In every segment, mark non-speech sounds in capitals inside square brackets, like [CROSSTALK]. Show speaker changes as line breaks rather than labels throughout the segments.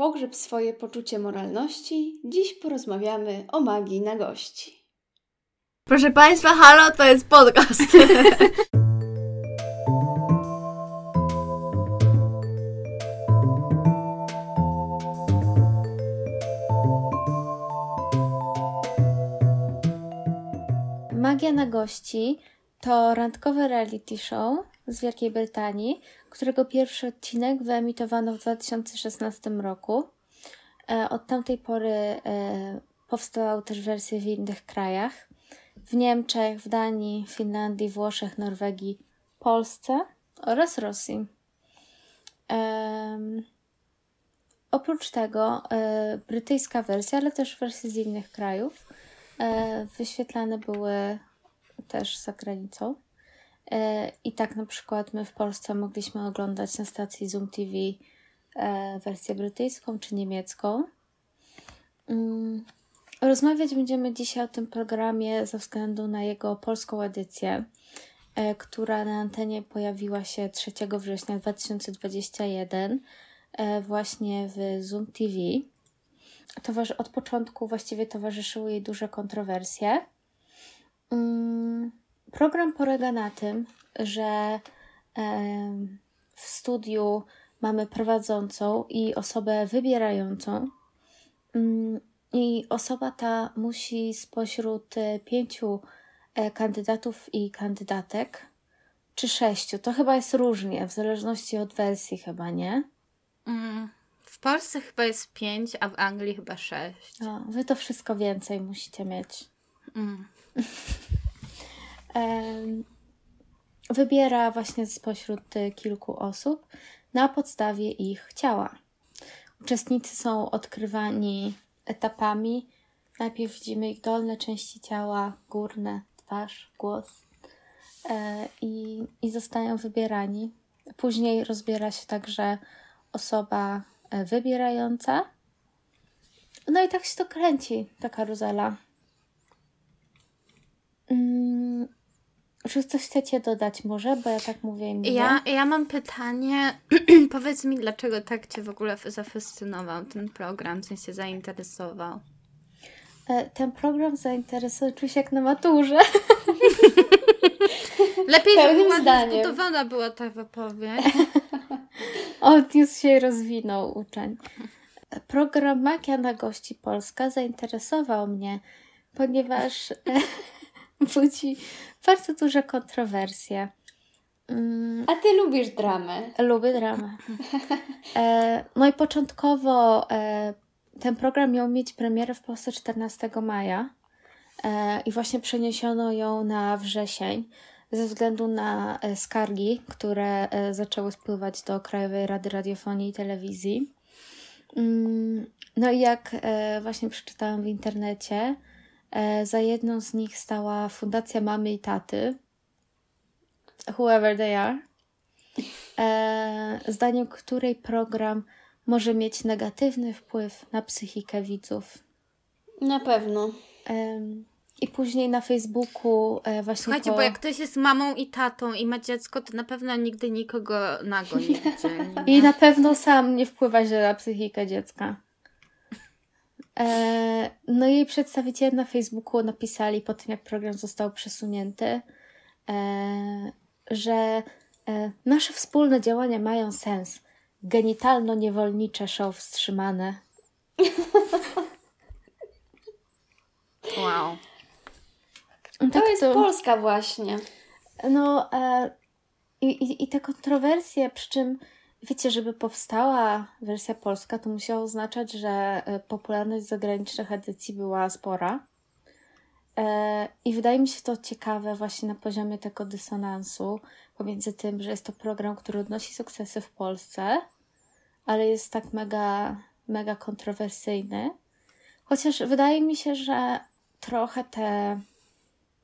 pogrzeb swoje poczucie moralności, dziś porozmawiamy o magii na gości.
Proszę Państwa, halo, to jest podcast. [LAUGHS] Magia na gości to randkowe reality show z Wielkiej Brytanii, którego pierwszy odcinek wyemitowano w 2016 roku. E, od tamtej pory e, powstały też wersje w innych krajach. W Niemczech, w Danii, Finlandii, Włoszech, Norwegii, Polsce oraz Rosji. Um, oprócz tego e, brytyjska wersja, ale też wersje z innych krajów e, wyświetlane były też za granicą. E, I tak na przykład my w Polsce mogliśmy oglądać na stacji Zoom TV e, wersję brytyjską czy niemiecką. Mm, rozmawiać będziemy dzisiaj o tym programie ze względu na jego polską edycję, e, która na antenie pojawiła się 3 września 2021 właśnie w Zoom TV. Od początku właściwie towarzyszyły jej duże kontrowersje. Mm, Program polega na tym, że w studiu mamy prowadzącą i osobę wybierającą. Mm, I osoba ta musi spośród e, pięciu e, kandydatów i kandydatek, czy sześciu, to chyba jest różnie, w zależności od wersji, chyba nie?
Mm, w Polsce chyba jest pięć, a w Anglii chyba sześć.
O, wy to wszystko więcej musicie mieć. Mm. [LAUGHS] wybiera właśnie spośród y, kilku osób na podstawie ich ciała. Uczestnicy są odkrywani etapami. Najpierw widzimy ich dolne części ciała, górne, twarz, głos e, i, i zostają wybierani. Później rozbiera się także osoba e, wybierająca. No i tak się to kręci, ta karuzela. Mm, czy coś chcecie dodać może? Bo ja tak mówię i mówię.
Ja, ja mam pytanie. [CLEARS THROAT] Powiedz mi, dlaczego tak Cię w ogóle zafascynował ten program, w sensie zainteresował?
E, ten program zainteresował, się jak na maturze. [LAUGHS]
Lepiej, żeby ładnie zbudowana była ta wypowiedź. [LAUGHS]
On już się rozwinął uczeń. Program Magia na gości Polska zainteresował mnie, ponieważ [LAUGHS] budzi bardzo duże kontrowersje.
Mm. A ty lubisz dramę?
Lubię dramę. E, no i początkowo e, ten program miał mieć premierę w Polsce 14 maja e, i właśnie przeniesiono ją na wrzesień ze względu na skargi, które zaczęły spływać do Krajowej Rady Radiofonii i Telewizji. Mm, no i jak właśnie przeczytałam w internecie, za jedną z nich stała Fundacja Mamy i Taty, whoever they are, e, zdaniem której program może mieć negatywny wpływ na psychikę widzów.
Na pewno.
I później na Facebooku e, właśnie.
Słuchajcie, po... bo jak ktoś jest mamą i tatą i ma dziecko, to na pewno nigdy nikogo nago nie. [LAUGHS]
I na pewno sam nie wpływa źle na psychikę dziecka. E, no i jej przedstawiciele na Facebooku napisali po tym, jak program został przesunięty, e, że e, nasze wspólne działania mają sens. Genitalno-niewolnicze show wstrzymane.
Wow.
Tak to jest to, Polska właśnie.
No i, i, i te kontrowersje, przy czym Wiecie, żeby powstała wersja polska, to musiało oznaczać, że e, popularność zagranicznych edycji była spora. E, I wydaje mi się to ciekawe właśnie na poziomie tego dysonansu pomiędzy tym, że jest to program, który odnosi sukcesy w Polsce, ale jest tak mega, mega kontrowersyjny. Chociaż wydaje mi się, że trochę te,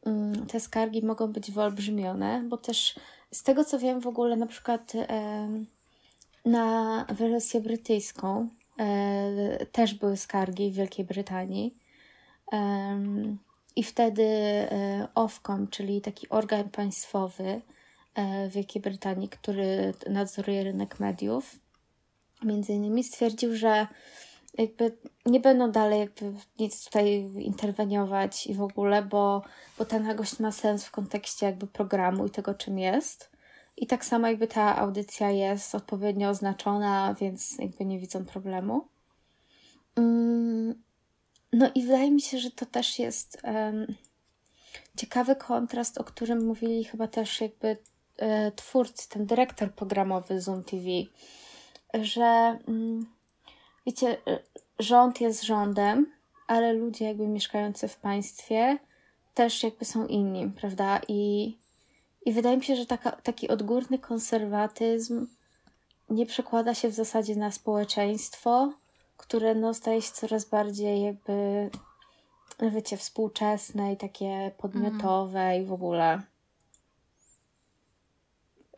mm, te skargi mogą być wyolbrzymione, bo też z tego co wiem w ogóle na przykład na wersję brytyjską e, też były skargi w Wielkiej Brytanii. E, I wtedy e, Ofcom, czyli taki organ państwowy e, w Wielkiej Brytanii, który nadzoruje rynek mediów, między innymi stwierdził, że jakby nie będą dalej jakby nic tutaj interweniować i w ogóle, bo, bo ta nagość ma sens w kontekście jakby programu i tego, czym jest. I tak samo jakby ta audycja jest odpowiednio oznaczona, więc jakby nie widzą problemu. Mm, no i wydaje mi się, że to też jest um, ciekawy kontrast, o którym mówili chyba też jakby e, twórcy, ten dyrektor programowy Zoom TV, że mm, wiecie, e, rząd jest rządem, ale ludzie jakby mieszkający w państwie też jakby są inni, prawda? I, i wydaje mi się, że taka, taki odgórny konserwatyzm nie przekłada się w zasadzie na społeczeństwo, które no, staje się coraz bardziej jakby, wiecie, współczesne i takie podmiotowe mm. i w ogóle.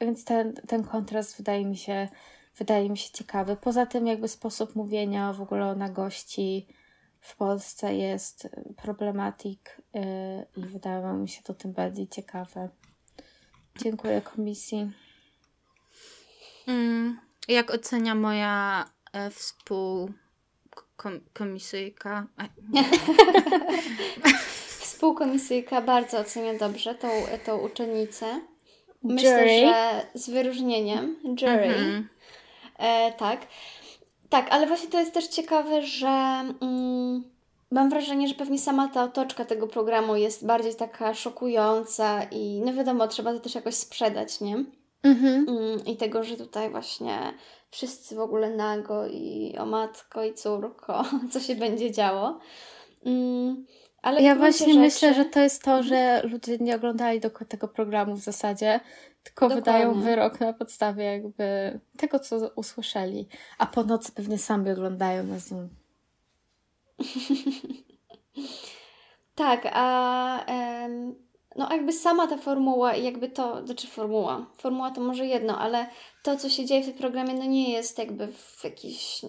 Więc ten, ten kontrast wydaje mi się wydaje mi się ciekawy. Poza tym jakby sposób mówienia w ogóle na gości w Polsce jest problematik yy, i wydawało mi się to tym bardziej ciekawe. Dziękuję komisji.
Mm, jak ocenia moja e, współkomisyjka? [LAUGHS]
Współkomisyjka bardzo ocenia dobrze tą, tą uczennicę. Myślę, jury. że z wyróżnieniem. Jury. Mhm. E, tak. Tak, ale właśnie to jest też ciekawe, że mm, mam wrażenie, że pewnie sama ta otoczka tego programu jest bardziej taka szokująca i no wiadomo, trzeba to też jakoś sprzedać, nie? Mhm. Mm, I tego, że tutaj właśnie wszyscy w ogóle nago i o matko i córko, [LAUGHS] co się będzie działo. Mm,
ale ja właśnie rzeczy... myślę, że to jest to, mhm. że ludzie nie oglądali do tego programu w zasadzie, tylko Dokładnie. wydają wyrok na podstawie jakby tego, co usłyszeli. A po nocy pewnie sami oglądają na Zoom. [LAUGHS]
tak, a no jakby sama ta formuła i jakby to, znaczy formuła, formuła to może jedno, ale to, co się dzieje w tym programie, no nie jest jakby w jakiś...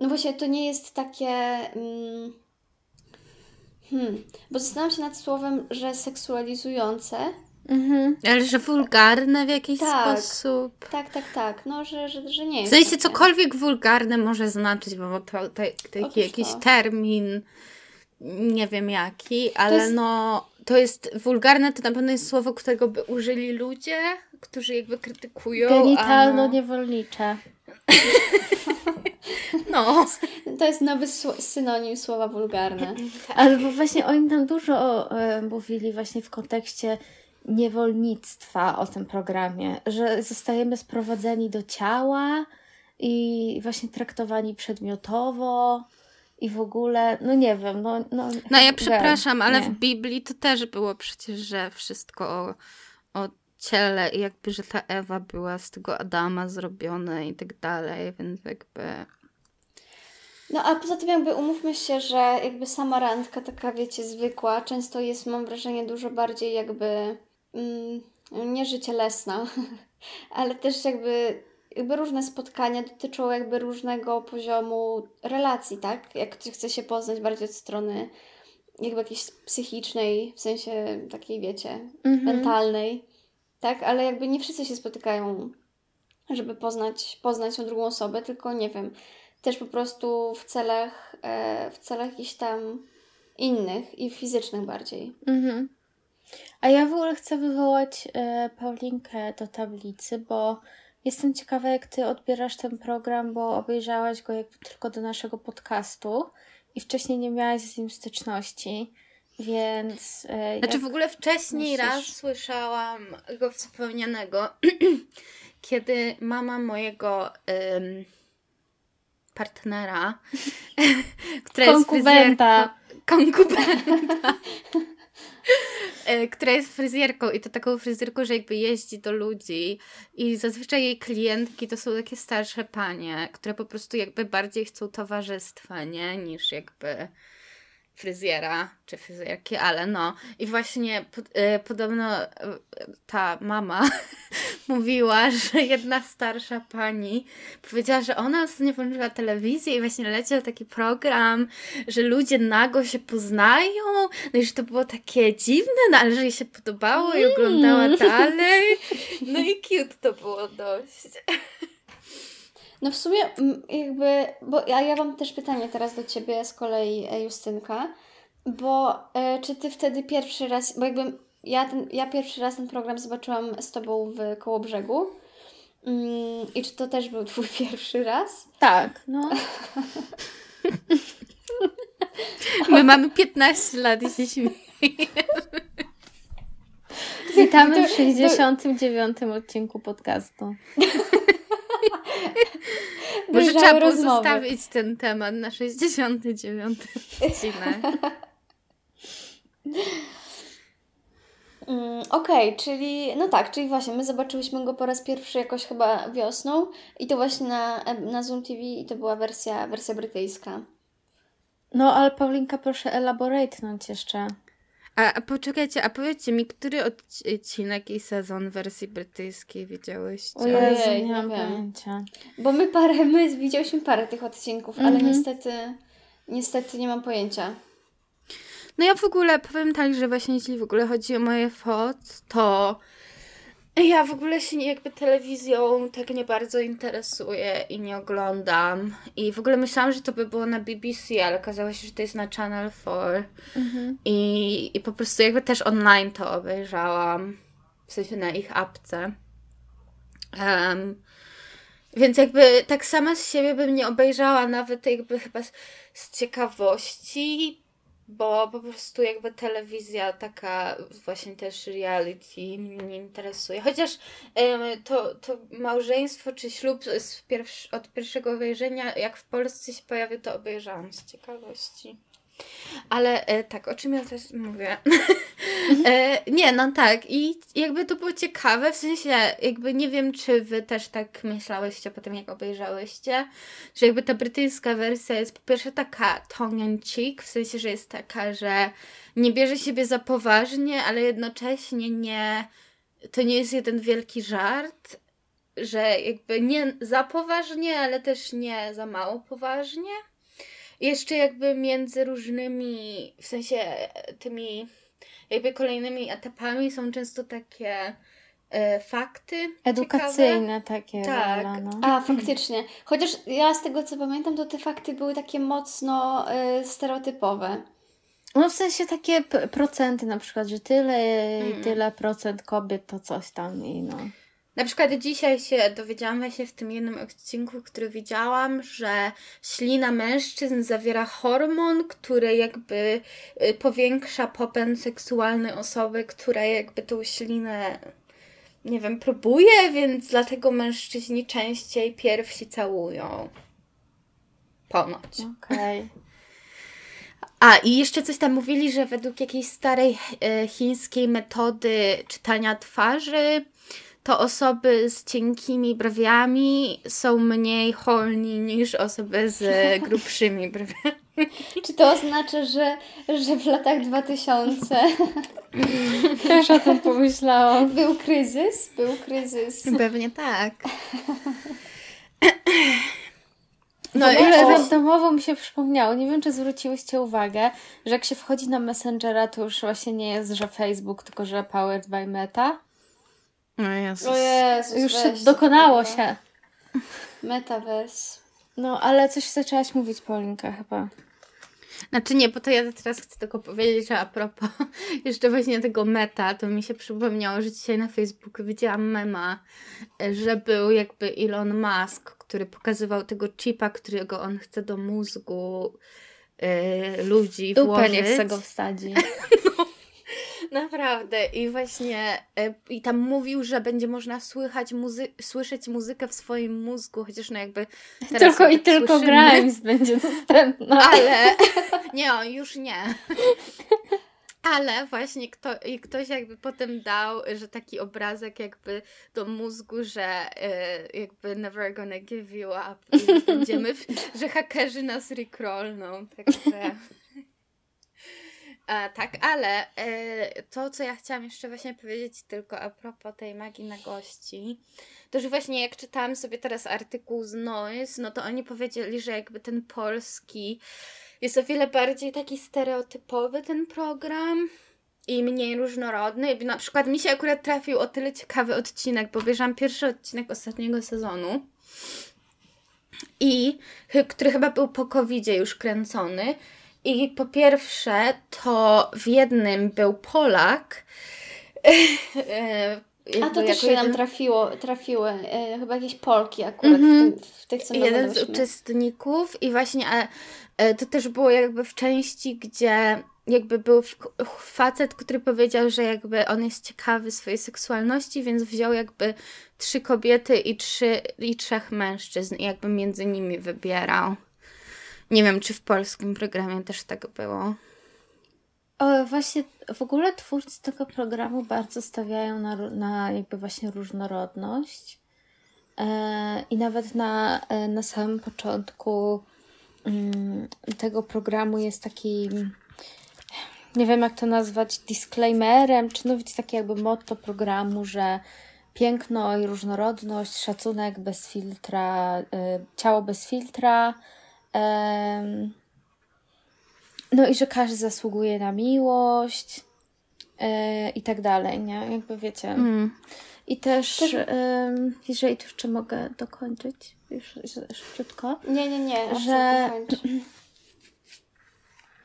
No właśnie, to nie jest takie... Mm, hmm, bo zastanawiam się nad słowem, że seksualizujące,
Mhm. Ale że wulgarne w jakiś tak, sposób.
Tak, tak, tak. No, że, że, że nie jest.
W sensie cokolwiek wulgarne może znaczyć, bo to, to, to jakiś to. termin, nie wiem jaki, ale to jest... no to jest wulgarne, to na pewno jest słowo, którego by użyli ludzie, którzy jakby krytykują.
Genitalno-niewolnicze. [LAUGHS]
No. To jest nowy synonim słowa wulgarne.
Albo właśnie oni tam dużo e, mówili właśnie w kontekście niewolnictwa o tym programie, że zostajemy sprowadzeni do ciała i właśnie traktowani przedmiotowo i w ogóle, no nie wiem, no... No,
no ja przepraszam, ale nie. w Biblii to też było przecież, że wszystko o, o ciele i jakby, że ta Ewa była z tego Adama zrobione i tak dalej, więc jakby...
No a poza tym jakby umówmy się, że jakby sama randka taka, wiecie, zwykła, często jest, mam wrażenie, dużo bardziej jakby nie życie lesna, [LAUGHS] ale też jakby, jakby różne spotkania dotyczą jakby różnego poziomu relacji, tak? Jak ktoś chce się poznać bardziej od strony jakby jakiejś psychicznej, w sensie takiej, wiecie, mhm. mentalnej, tak? Ale jakby nie wszyscy się spotykają, żeby poznać, poznać tą drugą osobę, tylko nie wiem, też po prostu w celach, e, w celach jakichś tam innych i fizycznych bardziej. Mhm.
A ja w ogóle chcę wywołać e, Paulinkę do tablicy, bo jestem ciekawa, jak ty odbierasz ten program, bo obejrzałaś go jakby tylko do naszego podcastu i wcześniej nie miałaś z nim styczności. Więc.
E, znaczy, w ogóle wcześniej myślisz? raz słyszałam go wspomnianego, [CLEARS THROAT] kiedy mama mojego ym, partnera, [LAUGHS] która jest fryzjerką, konkubenta, która jest fryzjerką i to taką fryzjerką, że jakby jeździ do ludzi i zazwyczaj jej klientki to są takie starsze panie, które po prostu jakby bardziej chcą towarzystwa, nie? Niż jakby fryzjera czy fryzjerki, ale no. I właśnie y, podobno y, ta mama [LAUGHS] mówiła, że jedna starsza pani powiedziała, że ona ostatnio włączyła telewizję i właśnie leciał taki program, że ludzie nago się poznają, no i że to było takie dziwne, no ale że jej się podobało i oglądała dalej. No i [LAUGHS] cute to było dość.
No w sumie mm, jakby, bo ja, ja mam też pytanie teraz do Ciebie z kolei, e, Justynka, bo e, czy Ty wtedy pierwszy raz, bo jakby ja, ten, ja pierwszy raz ten program zobaczyłam z Tobą w Kołobrzegu mm, i czy to też był Twój [LAUGHS] pierwszy raz?
Tak, no.
My [LAUGHS] mamy 15 lat i się śmiejemy.
Witamy w
To-
69 odcinku podcastu. [LAUGHS]
Może trzeba było
rozmowy.
zostawić ten temat na 69 [LAUGHS] odcinek.
Mm, Okej, czyli no tak, czyli właśnie my zobaczyłyśmy go po raz pierwszy jakoś chyba wiosną i to właśnie na, na Zoom TV i to była wersja, wersja brytyjska.
No, ale Paulinka, proszę elaboratnąć jeszcze.
A, a poczekajcie, a powiedzcie mi, który odcinek i sezon wersji brytyjskiej widziałyście?
O Jezu,
Ojej,
nie
nie
mam pojęcia.
Bo my parę, my widziałyśmy parę tych odcinków, ale
Mhm.
niestety, niestety nie mam pojęcia.
No ja w ogóle powiem tak, że właśnie jeśli w ogóle chodzi o moje FOT, to ja w ogóle się jakby telewizją tak nie bardzo interesuję i nie oglądam. I w ogóle myślałam, że to by było na BBC, ale okazało się, że to jest na Channel 4.
Mhm.
I, I po prostu jakby też online to obejrzałam. W sensie na ich apce. Em, więc jakby tak sama z siebie bym nie obejrzała, nawet jakby chyba z, z ciekawości, bo po prostu jakby telewizja taka właśnie też reality mnie nie interesuje. Chociaż to, to małżeństwo czy ślub z pierwsz, od pierwszego wejrzenia, jak w Polsce się pojawił, to obejrzałam z ciekawości. Ale e, tak, o czym ja też mówię? [LAUGHS] e, nie, no tak. I jakby to było ciekawe, w sensie jakby nie wiem, czy wy też tak myślałyście po tym, jak obejrzałyście, że jakby ta brytyjska wersja jest po pierwsze taka tongue in cheek, w sensie, że jest taka, że nie bierze siebie za poważnie, ale jednocześnie nie, to nie jest jeden wielki żart, że jakby nie za poważnie, ale też nie za mało poważnie. Jeszcze jakby między różnymi, w sensie e, tymi jakby kolejnymi etapami są często takie e, fakty ciekawe.
Edukacyjne takie.
Tak.
Lala, no.
A, faktycznie. Chociaż ja z tego co pamiętam, to te fakty były takie mocno y, stereotypowe.
No w sensie takie procenty na przykład, że tyle i
Mm.
tyle procent kobiet to coś tam i no.
Na przykład dzisiaj się dowiedziałam właśnie w tym jednym odcinku, który widziałam, że ślina mężczyzn zawiera hormon, który jakby y, powiększa popęd seksualny osoby, która jakby tą ślinę nie wiem, próbuje, więc dlatego mężczyźni częściej pierwsi całują. Ponoć.
Okej.
A, i jeszcze coś tam mówili, że według jakiejś starej e, chińskiej metody czytania twarzy, to osoby z cienkimi brwiami są mniej horny niż osoby z [LAUGHS] grubszymi brwiami.
Czy to oznacza, że, że w latach 2000
Też o tym pomyślałam.
był kryzys? Był kryzys.
Pewnie tak.
No
W
i
ogóle-
randomowo mi się przypomniało, nie wiem czy zwróciłyście uwagę, że jak się wchodzi na Messengera, to już właśnie nie jest, że Facebook, tylko że Powered by Meta.
O Jezus.
O Jezus,
Już się
weź,
dokonało się.
Metaverse.
No, ale coś zaczęłaś mówić, Paulinka, chyba.
Znaczy nie, bo to ja teraz chcę tylko powiedzieć, że a propos [LAUGHS] jeszcze właśnie tego meta, to mi się przypomniało, że dzisiaj na Facebooku widziałam mema, że był jakby Elon Musk, który pokazywał tego chipa, którego on chce do mózgu y, ludzi
Dupę
włożyć.
niech se go wsadzi. [LAUGHS] [LAUGHS]
Naprawdę. I właśnie e, i tam mówił, że będzie można słychać muzy- słyszeć muzykę w swoim mózgu, chociaż no jakby teraz
tylko i
tak
tylko
słyszymy.
Grimes będzie dostępna.
Ale [LAUGHS] nie, o, już nie. Ale właśnie kto, i ktoś jakby potem dał, że taki obrazek jakby do mózgu, że e, jakby never gonna give you up [LAUGHS] będziemy, w, że hakerzy nas rickrollną, także... E, tak, ale e, to, co ja chciałam jeszcze właśnie powiedzieć tylko a propos tej magii na gości, to że właśnie jak czytałam sobie teraz artykuł z Noise, no to oni powiedzieli, że jakby ten polski jest o wiele bardziej taki stereotypowy ten program i mniej różnorodny. Na przykład mi się akurat trafił o tyle ciekawy odcinek, bo obejrzałam pierwszy odcinek ostatniego sezonu. i który chyba był po covid już kręcony. I po pierwsze, to w jednym był Polak. [LAUGHS]
A to też się nam
jeden-
trafiło, trafiły, e, chyba jakieś Polki akurat
Mhm.
w, tym, w tych, co
jeden z uczestników i właśnie e, e, to też było jakby w części, gdzie jakby był facet, który powiedział, że jakby on jest ciekawy swojej seksualności, więc wziął jakby trzy kobiety i, trzy, i trzech mężczyzn i jakby między nimi wybierał. Nie wiem, czy w polskim programie też tak było.
O, właśnie w ogóle twórcy tego programu bardzo stawiają na, na jakby właśnie różnorodność. E, I nawet na, e, na samym początku mm, tego programu jest taki, nie wiem jak to nazwać, disclaimerem, czy no wiecie, takie jakby motto programu, że piękno i różnorodność, szacunek bez filtra, e, ciało bez filtra. No i że każdy zasługuje na miłość e, i tak dalej, nie? Jakby wiecie.
Mm.
I też,
Też-
jeżeli tu jeszcze mogę dokończyć, już szybciutko,
Nie, nie, nie.
że-. [CLEARS THROAT]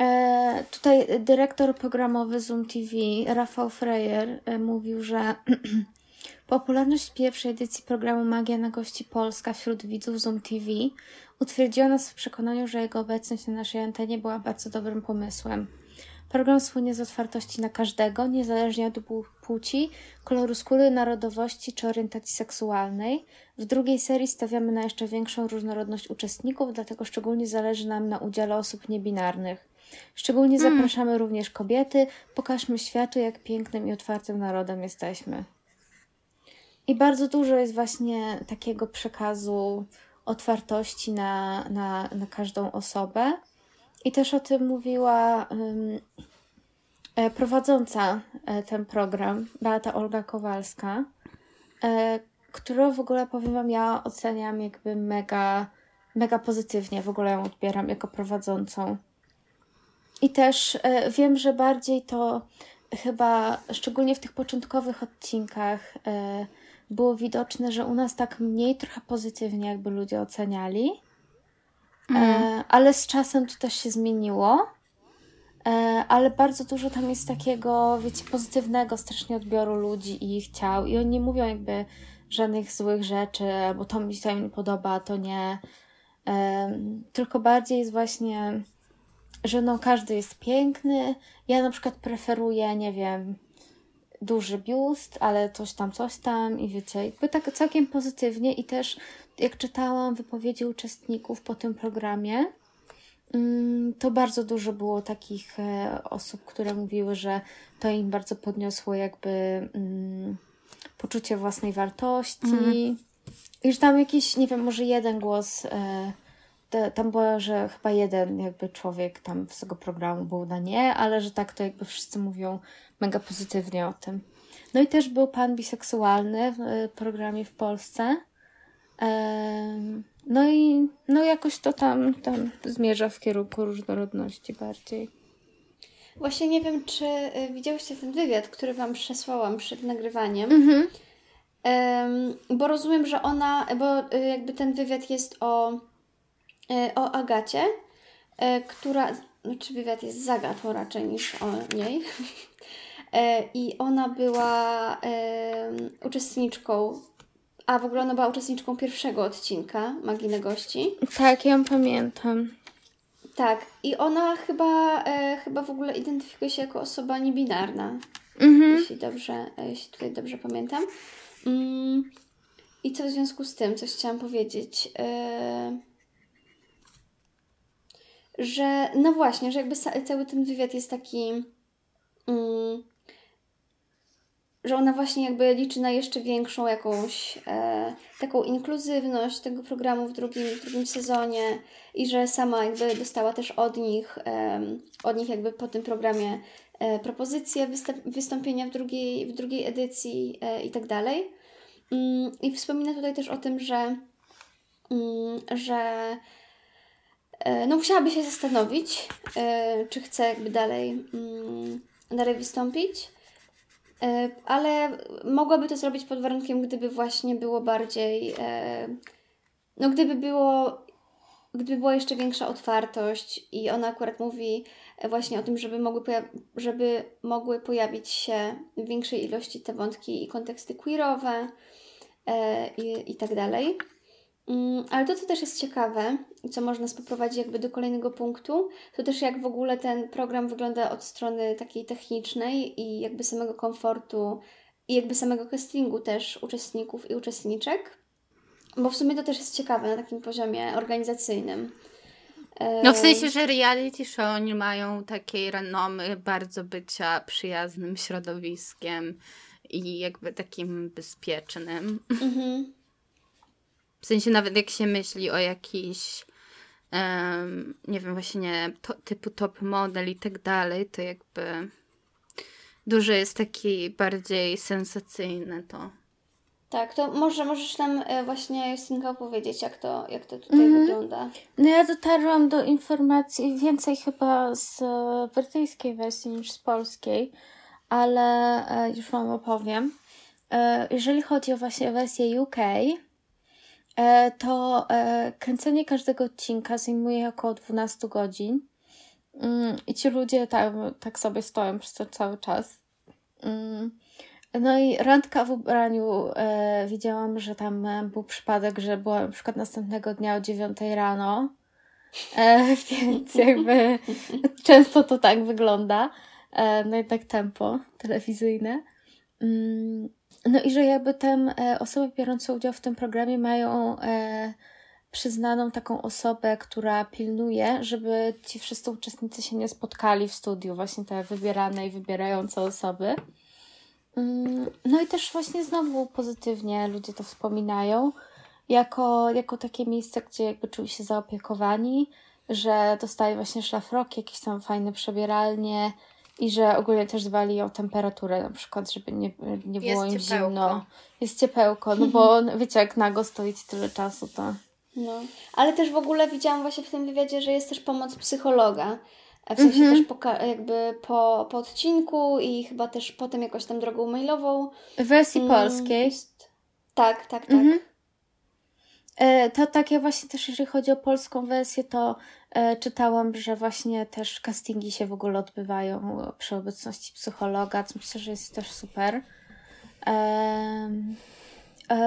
E, tutaj dyrektor programowy Zoom TV, Rafał Frejer, e, mówił, że [CLEARS THROAT] popularność pierwszej edycji programu Magia na gości Polska wśród widzów Zoom TV utwierdziła nas w przekonaniu, że jego obecność na naszej antenie była bardzo dobrym pomysłem. Program słynie z otwartości na każdego, niezależnie od pł- płci, koloru skóry, narodowości czy orientacji seksualnej. W drugiej serii stawiamy na jeszcze większą różnorodność uczestników, dlatego szczególnie zależy nam na udziale osób niebinarnych. Szczególnie zapraszamy również kobiety. Pokażmy światu, jak pięknym i otwartym narodem jesteśmy. I bardzo dużo jest właśnie takiego przekazu otwartości na, na, na każdą osobę. I też o tym mówiła e, prowadząca e, ten program, Beata Olga Kowalska, e, którą w ogóle powiem Wam, ja oceniam jakby mega, mega pozytywnie. W ogóle ją odbieram jako prowadzącą. I też e, wiem, że bardziej to chyba, szczególnie w tych początkowych odcinkach, e, było widoczne, że u nas tak mniej trochę pozytywnie jakby ludzie oceniali. E, ale z czasem to też się zmieniło. E, ale bardzo dużo tam jest takiego, wiecie, pozytywnego strasznie odbioru ludzi i ich ciał. I oni nie mówią jakby żadnych złych rzeczy, albo to mi się nie podoba, a to nie. Em, tylko bardziej jest właśnie, że no każdy jest piękny. Ja na przykład preferuję, nie wiem, duży biust, ale coś tam, coś tam i wiecie, jakby tak całkiem pozytywnie i też jak czytałam wypowiedzi uczestników po tym programie, mm, to bardzo dużo było takich e, osób, które mówiły, że to im bardzo podniosło jakby mm, poczucie własnej wartości. I że tam jakiś, nie wiem, może jeden głos, e, tam było, że chyba jeden jakby człowiek tam z tego programu był na nie, ale że tak to jakby wszyscy mówią mega pozytywnie o tym. No i też był pan biseksualny w e, programie w Polsce. No i no jakoś to tam, tam zmierza w kierunku różnorodności bardziej.
Właśnie nie wiem, czy y, widziałyście ten wywiad, który Wam przesłałam przed nagrywaniem.
Mhm.
Bo rozumiem, że ona, bo y, jakby ten wywiad jest o, o Agacie, która, znaczy wywiad jest z Agatą raczej niż o niej. [LAUGHS] E, I ona była uczestniczką, a w ogóle ona była uczestniczką pierwszego odcinka Magii na Gości.
Tak, ja ją pamiętam.
Tak, i ona chyba, e, chyba w ogóle identyfikuje się jako osoba niebinarna,
Mhm.
jeśli dobrze, e, jeśli tutaj dobrze pamiętam. Mm, I co w związku z tym, coś chciałam powiedzieć, e, że no właśnie, że jakby cały ten wywiad jest taki, mm, że ona właśnie jakby liczy na jeszcze większą jakąś e, taką inkluzywność tego programu w drugim, w drugim sezonie i że sama jakby dostała też od nich, em, od nich jakby po tym programie e, propozycję wystąpienia w drugiej, w drugiej edycji e, i tak dalej. Mm, I wspomina tutaj też o tym, że, mm, że e, no musiałaby się zastanowić, e, czy chce jakby dalej, mm, dalej wystąpić. E, Ale mogłaby to zrobić pod warunkiem, gdyby właśnie było bardziej, e, no gdyby było gdyby była jeszcze większa otwartość i ona akurat mówi e, właśnie o tym, żeby mogły, żeby mogły pojawić się w większej ilości te wątki i konteksty queerowe e, i, i tak dalej. Mm, Ale to, co też jest ciekawe i co można nas poprowadzić jakby do kolejnego punktu, to też jak w ogóle ten program wygląda od strony takiej technicznej i jakby samego komfortu i jakby samego castingu też uczestników i uczestniczek. Bo w sumie to też jest ciekawe na takim poziomie organizacyjnym.
No w sensie, że reality show nie mają takiej renomy bardzo bycia przyjaznym środowiskiem i jakby takim bezpiecznym.
Mhm.
W sensie nawet jak się myśli o jakiś em, nie wiem, właśnie to, typu top model i tak dalej, to jakby dużo jest taki bardziej sensacyjne to.
Tak, to może możesz nam e, właśnie Justynka opowiedzieć, jak to, jak to tutaj
Mhm.
wygląda.
No ja dotarłam do informacji więcej chyba z e, brytyjskiej wersji niż z polskiej, ale e, już Wam opowiem. Jeżeli chodzi o właśnie wersję UK, to e, kręcenie każdego odcinka zajmuje około 12 godzin. Mm, I ci ludzie tam tak sobie stoją przez to cały czas. Mm. No i randka w ubraniu e, widziałam, że tam e, był przypadek, że była na przykład następnego dnia o 9 rano. E, [LAUGHS] więc jakby często to tak wygląda. E, no i tak tempo telewizyjne. No i że jakby tam e, osoby biorące udział w tym programie mają e, przyznaną taką osobę, która pilnuje, żeby ci wszyscy uczestnicy się nie spotkali w studiu, właśnie te wybierane i wybierające osoby. Mm, No i też właśnie znowu pozytywnie ludzie to wspominają, jako, jako takie miejsce, gdzie jakby czuli się zaopiekowani, że dostali właśnie szlafroki, jakieś tam fajne przebieralnie i że ogólnie też dbali o temperaturę na przykład, żeby nie, nie było
Jest
im
ciepełko.
zimno. Jest ciepełko, no bo [LAUGHS] wiecie, jak nago stoić tyle czasu, to...
No. Ale też w ogóle widziałam właśnie w tym wywiadzie, że jest też pomoc psychologa. E, W sensie
Mhm.
też po, jakby po, po odcinku i chyba też potem jakoś tam drogą mailową.
W wersji
Mm,
polskiej
jest- Tak, tak, tak.
Mhm. E, To takie właśnie też, jeżeli chodzi o polską wersję, to e, czytałam, że właśnie też castingi się w ogóle odbywają przy obecności psychologa, co myślę, że jest też super. E,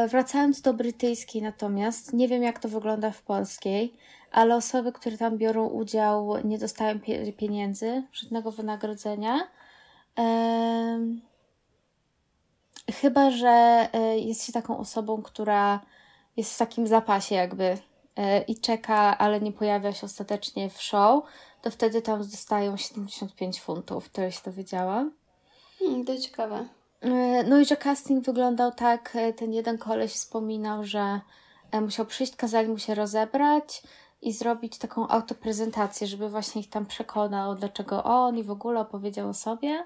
wracając do brytyjskiej natomiast, nie wiem jak to wygląda w polskiej, ale osoby, które tam biorą udział, nie dostają pie- pieniędzy, żadnego wynagrodzenia. Chyba, że jest się taką osobą, która jest w takim zapasie jakby e, i czeka, ale nie pojawia się ostatecznie w show, to wtedy tam dostają 75 funtów, tyle się dowiedziałam.
Hmm, to ciekawe.
E, No i że casting wyglądał tak, e, ten jeden koleś wspominał, że musiał przyjść, kazali mu się rozebrać i zrobić taką autoprezentację, żeby właśnie ich tam przekonał, dlaczego on i w ogóle opowiedział o sobie.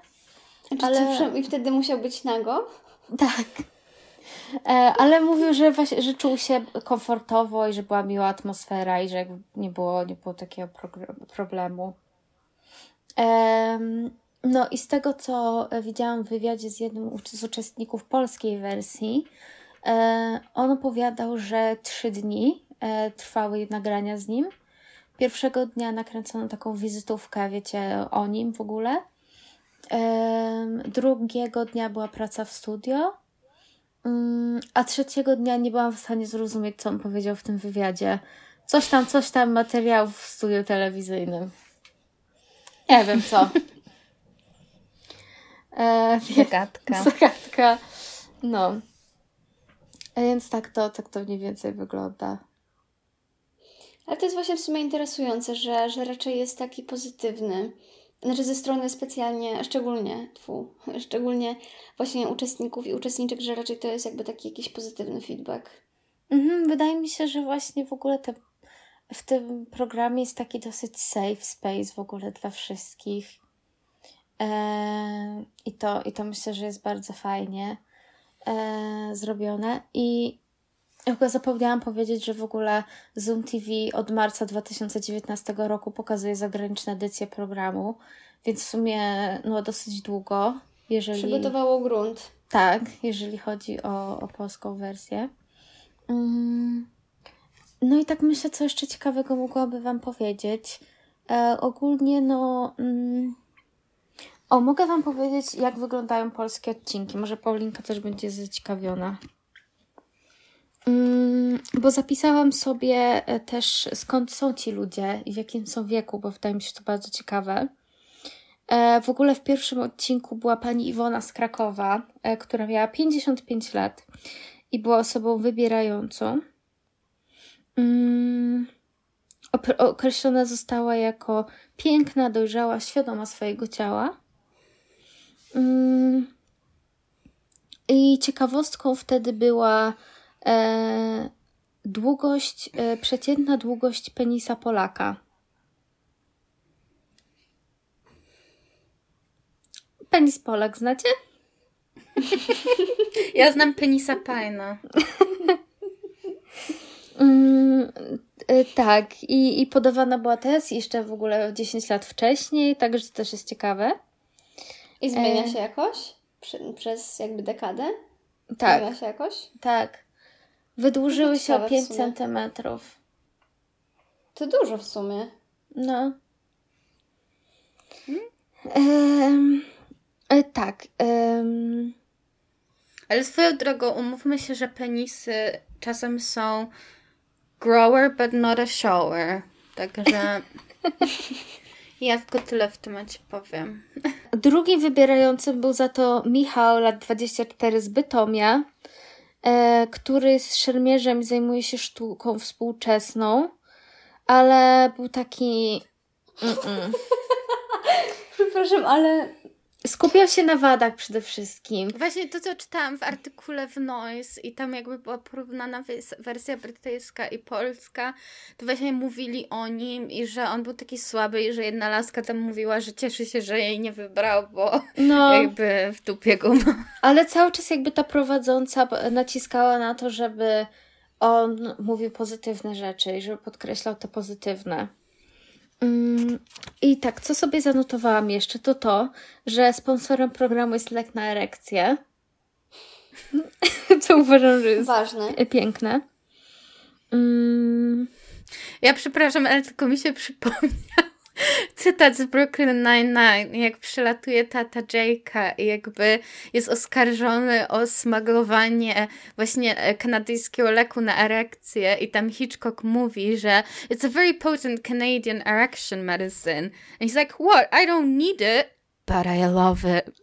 Znaczy,
Ale-
Ale... I wtedy musiał być nago.
Tak. E, ale mówił, że, właśnie, że czuł się komfortowo i że była miła atmosfera i że nie było, nie było takiego problemu. Em, no i z tego, co widziałam w wywiadzie z jednym z uczestników polskiej wersji, e, on opowiadał, że trzy dni e, trwały nagrania z nim. Pierwszego dnia nakręcono taką wizytówkę, wiecie, o nim w ogóle. Drugiego dnia była praca w studio, a trzeciego dnia nie byłam w stanie zrozumieć, co on powiedział w tym wywiadzie. Coś tam, coś tam materiałów w studiu telewizyjnym. Nie wiem co. [LAUGHS] E,
Zagadka. [LAUGHS]
Zagadka. No. A więc tak to, tak to mniej więcej wygląda.
Ale to jest właśnie w sumie interesujące, że, że raczej jest taki pozytywny. Znaczy ze strony specjalnie, szczególnie, tfu, [LAUGHS] szczególnie właśnie uczestników i uczestniczek, że raczej to jest jakby taki jakiś pozytywny feedback.
Mhm, wydaje mi się, że właśnie w ogóle te, w tym programie jest taki dosyć safe space w ogóle dla wszystkich. Eee, I to, I to myślę, że jest bardzo fajnie eee, zrobione. I chyba zapomniałam powiedzieć, że w ogóle Zoom TV od marca 2019 roku pokazuje zagraniczne edycje programu, więc w sumie no, dosyć długo, jeżeli...
Przygotowało grunt.
Tak, jeżeli chodzi o, o polską wersję. Mm. no i tak myślę, co jeszcze ciekawego mogłaby Wam powiedzieć. E, ogólnie, no. Mm, o, mogę Wam powiedzieć, jak wyglądają polskie odcinki. Może Paulinka też będzie zaciekawiona. Mm, bo zapisałam sobie e, też, skąd są ci ludzie i w jakim są wieku, bo wydaje mi się to bardzo ciekawe. E, w ogóle w pierwszym odcinku była pani Iwona z Krakowa, e, która miała 55 lat i była osobą wybierającą. Mm, określona została jako piękna, dojrzała, świadoma swojego ciała. Mm, I ciekawostką wtedy była długość, e, przeciętna długość penisa Polaka. Penis Polak, znacie? [LAUGHS]
Ja znam penisa Pajna.
Mm, e, tak, i, i podawana była też jeszcze w ogóle 10 lat wcześniej, także to też jest ciekawe.
I zmienia
E.
się jakoś? Przy, przez jakby dekadę?
Tak,
Zmienia się jakoś?
tak. Wydłużyły się o
ciekawe w
5
sumie.
centymetrów.
To dużo w sumie.
No. Em, e, tak.
Ale swoją drogą, umówmy się, że penisy czasem są grower, but not a shower. Także [LAUGHS] ja tylko tyle w temacie powiem.
Drugim wybierającym był za to Michał, lat 24 z Bytomia, który jest szermierzem zajmuje się sztuką współczesną, ale był taki. Mm-mm. [LAUGHS]
Przepraszam, ale
Skupiał się na wadach przede wszystkim.
Właśnie to, co czytałam w artykule w Noise i tam jakby była porównana wersja brytyjska i polska, to właśnie mówili o nim i że on był taki słaby i że jedna laska tam mówiła, że cieszy się, że jej nie wybrał, bo
No, [LAUGHS]
jakby w dupie go ma.
ale cały czas jakby ta prowadząca naciskała na to, żeby on mówił pozytywne rzeczy i żeby podkreślał te pozytywne. Mm, I tak, co sobie zanotowałam jeszcze, to to, że sponsorem programu jest lek na erekcję. [LAUGHS] Co uważam, że jest
ważne.
piękne. Mm,
Ja przepraszam, ale tylko mi się przypomniał cytat z Brooklyn Nine-Nine, jak przylatuje tata Jake'a i jakby jest oskarżony o smaglowanie właśnie e, kanadyjskiego leku na erekcję i tam Hitchcock mówi, że it's a very potent Canadian erection medicine. And he's like, what? I don't need it, but I love it. [LAUGHS]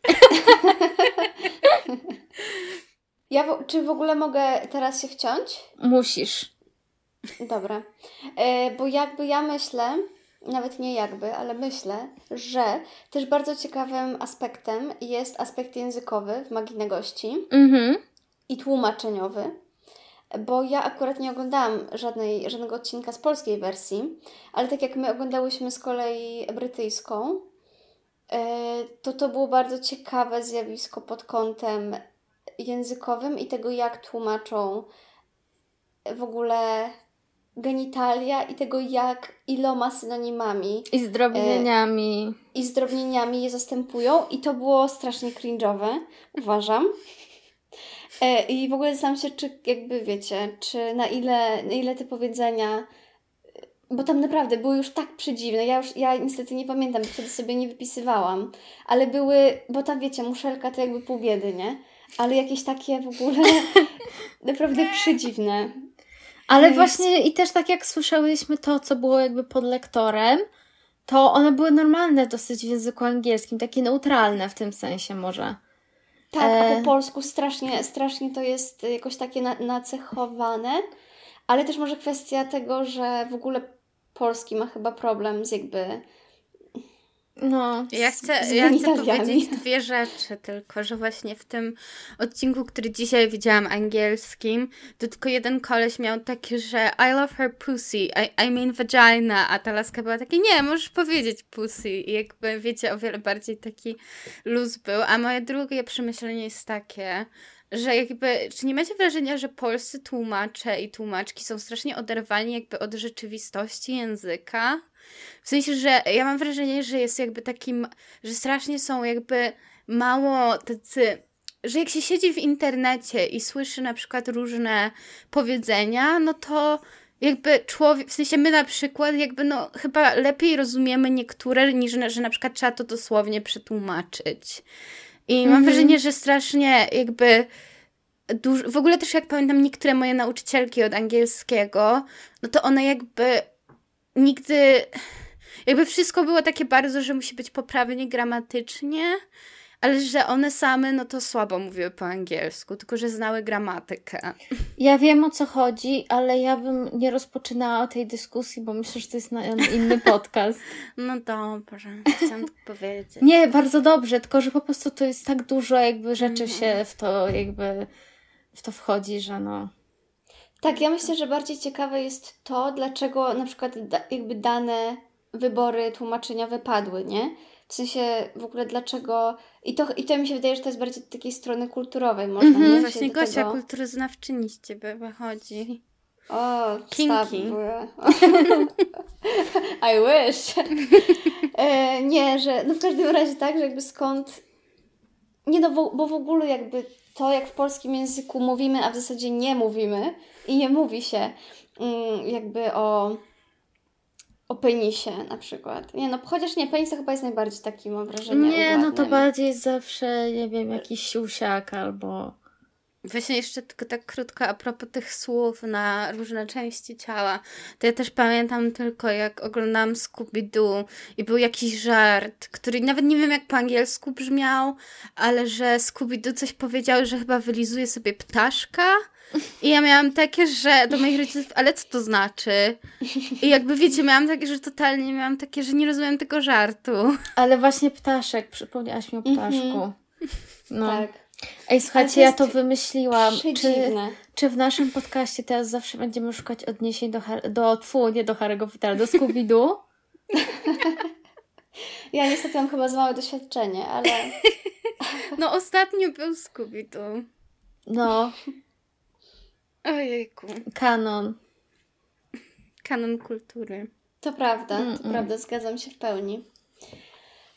Ja w, czy w ogóle mogę teraz się wciąć?
musisz.
Dobra. E, bo jakby ja myślę, nawet nie jakby, ale myślę, że też bardzo ciekawym aspektem jest aspekt językowy w Magii na Gości
Mhm.
i tłumaczeniowy. Bo ja akurat nie oglądałam żadnej, żadnego odcinka z polskiej wersji, ale tak jak my oglądałyśmy z kolei brytyjską, e, to to było bardzo ciekawe zjawisko pod kątem językowym i tego, jak tłumaczą w ogóle genitalia i tego, jak iloma synonimami
I zdrobnieniami.
i zdrobnieniami je zastępują i to było strasznie cringe'owe, uważam. E, I w ogóle zastanawiam się, czy jakby wiecie, czy na ile, na ile te powiedzenia, bo tam naprawdę były już tak przedziwne, ja już, ja niestety nie pamiętam, wtedy sobie nie wypisywałam, ale były, bo tam wiecie, muszelka to jakby pół biedy, nie? Ale jakieś takie w ogóle [LAUGHS] naprawdę przedziwne.
Ale właśnie i też tak jak słyszałyśmy to, co było jakby pod lektorem, to one były normalne dosyć w języku angielskim, takie neutralne w tym sensie może.
Tak, a
E.
po polsku strasznie, strasznie to jest jakoś takie na, nacechowane, ale też może kwestia tego, że w ogóle polski ma chyba problem z jakby...
No.
Ja chcę,
z
ja chcę powiedzieć dwie rzeczy tylko, że właśnie w tym odcinku, który dzisiaj widziałam angielskim, to tylko jeden koleś miał takie, że I love her pussy, I, I mean vagina, a ta laska była takie, nie, możesz powiedzieć pussy i jakby, wiecie, o wiele bardziej taki luz był, a moje drugie przemyślenie jest takie, że jakby, czy nie macie wrażenia, że polscy tłumacze i tłumaczki są strasznie oderwani jakby od rzeczywistości języka? W sensie, że ja mam wrażenie, że jest jakby takim, że strasznie są jakby mało tacy, że jak się siedzi w internecie i słyszy na przykład różne powiedzenia, no to jakby człowiek, w sensie my na przykład jakby no chyba lepiej rozumiemy niektóre niż na- że na przykład trzeba to dosłownie przetłumaczyć. I mam
Mhm.
wrażenie, że strasznie jakby w ogóle też jak pamiętam niektóre moje nauczycielki od angielskiego, no to one jakby nigdy jakby wszystko było takie bardzo, że musi być poprawnie gramatycznie, ale że one same no to słabo mówiły po angielsku, tylko że znały gramatykę.
Ja wiem o co chodzi, ale ja bym nie rozpoczynała tej dyskusji, bo myślę, że to jest na inny [LAUGHS] podcast.
No dobrze, chciałam tak powiedzieć.
Nie, bardzo dobrze, tylko że po prostu to jest tak dużo jakby rzeczy
Mhm.
się w to jakby w to wchodzi, że no.
Tak, ja myślę, że bardziej ciekawe jest to, dlaczego na przykład da, jakby dane wybory tłumaczenia wypadły, nie? W sensie w ogóle dlaczego. I to, I to mi się wydaje, że to jest bardziej takiej strony kulturowej, można nie? Się
Właśnie Gosia,
tego-
kulturoznawczyni z ciebie wychodzi.
O,
Kinki. [LAUGHS]
I wish. e, nie, że no w każdym razie tak, że jakby skąd. Nie no, bo, bo w ogóle jakby to, jak w polskim języku mówimy, a w zasadzie nie mówimy i nie mówi się mm, jakby o, o penisie na przykład. Nie no, chociaż nie, penis to chyba jest najbardziej taki, mam wrażenie,
Nie, no to bardziej zawsze, nie wiem, jakiś siusiak albo.
Właśnie jeszcze tylko tak krótko a propos tych słów na różne części ciała. To ja też pamiętam tylko jak oglądałam Scooby-Doo i był jakiś żart, który nawet nie wiem jak po angielsku brzmiał, ale że Scooby-Doo coś powiedział, że chyba wylizuje sobie ptaszka. I ja miałam takie, że do moich rodziców, ale co to znaczy? I jakby wiecie, miałam takie, że totalnie miałam takie, że nie rozumiem tego żartu.
Ale właśnie ptaszek, przypomniałaś mi o ptaszku.
Mhm.
No.
Tak.
Ej, słuchajcie,
to
ja to wymyśliłam. Czy,
Przedziwne.
czy w naszym podcaście teraz zawsze będziemy szukać odniesień do, do tfu, nie do Harry'ego Pottera, do Scooby-Doo? [LAUGHS]
Ja niestety mam chyba za małe doświadczenie, ale [LAUGHS]
No ostatnio był Scooby-Doo.
No,
Ojejku.
kanon.
Kanon kultury.
To prawda, to
Mm-mm.
prawda, zgadzam się w pełni.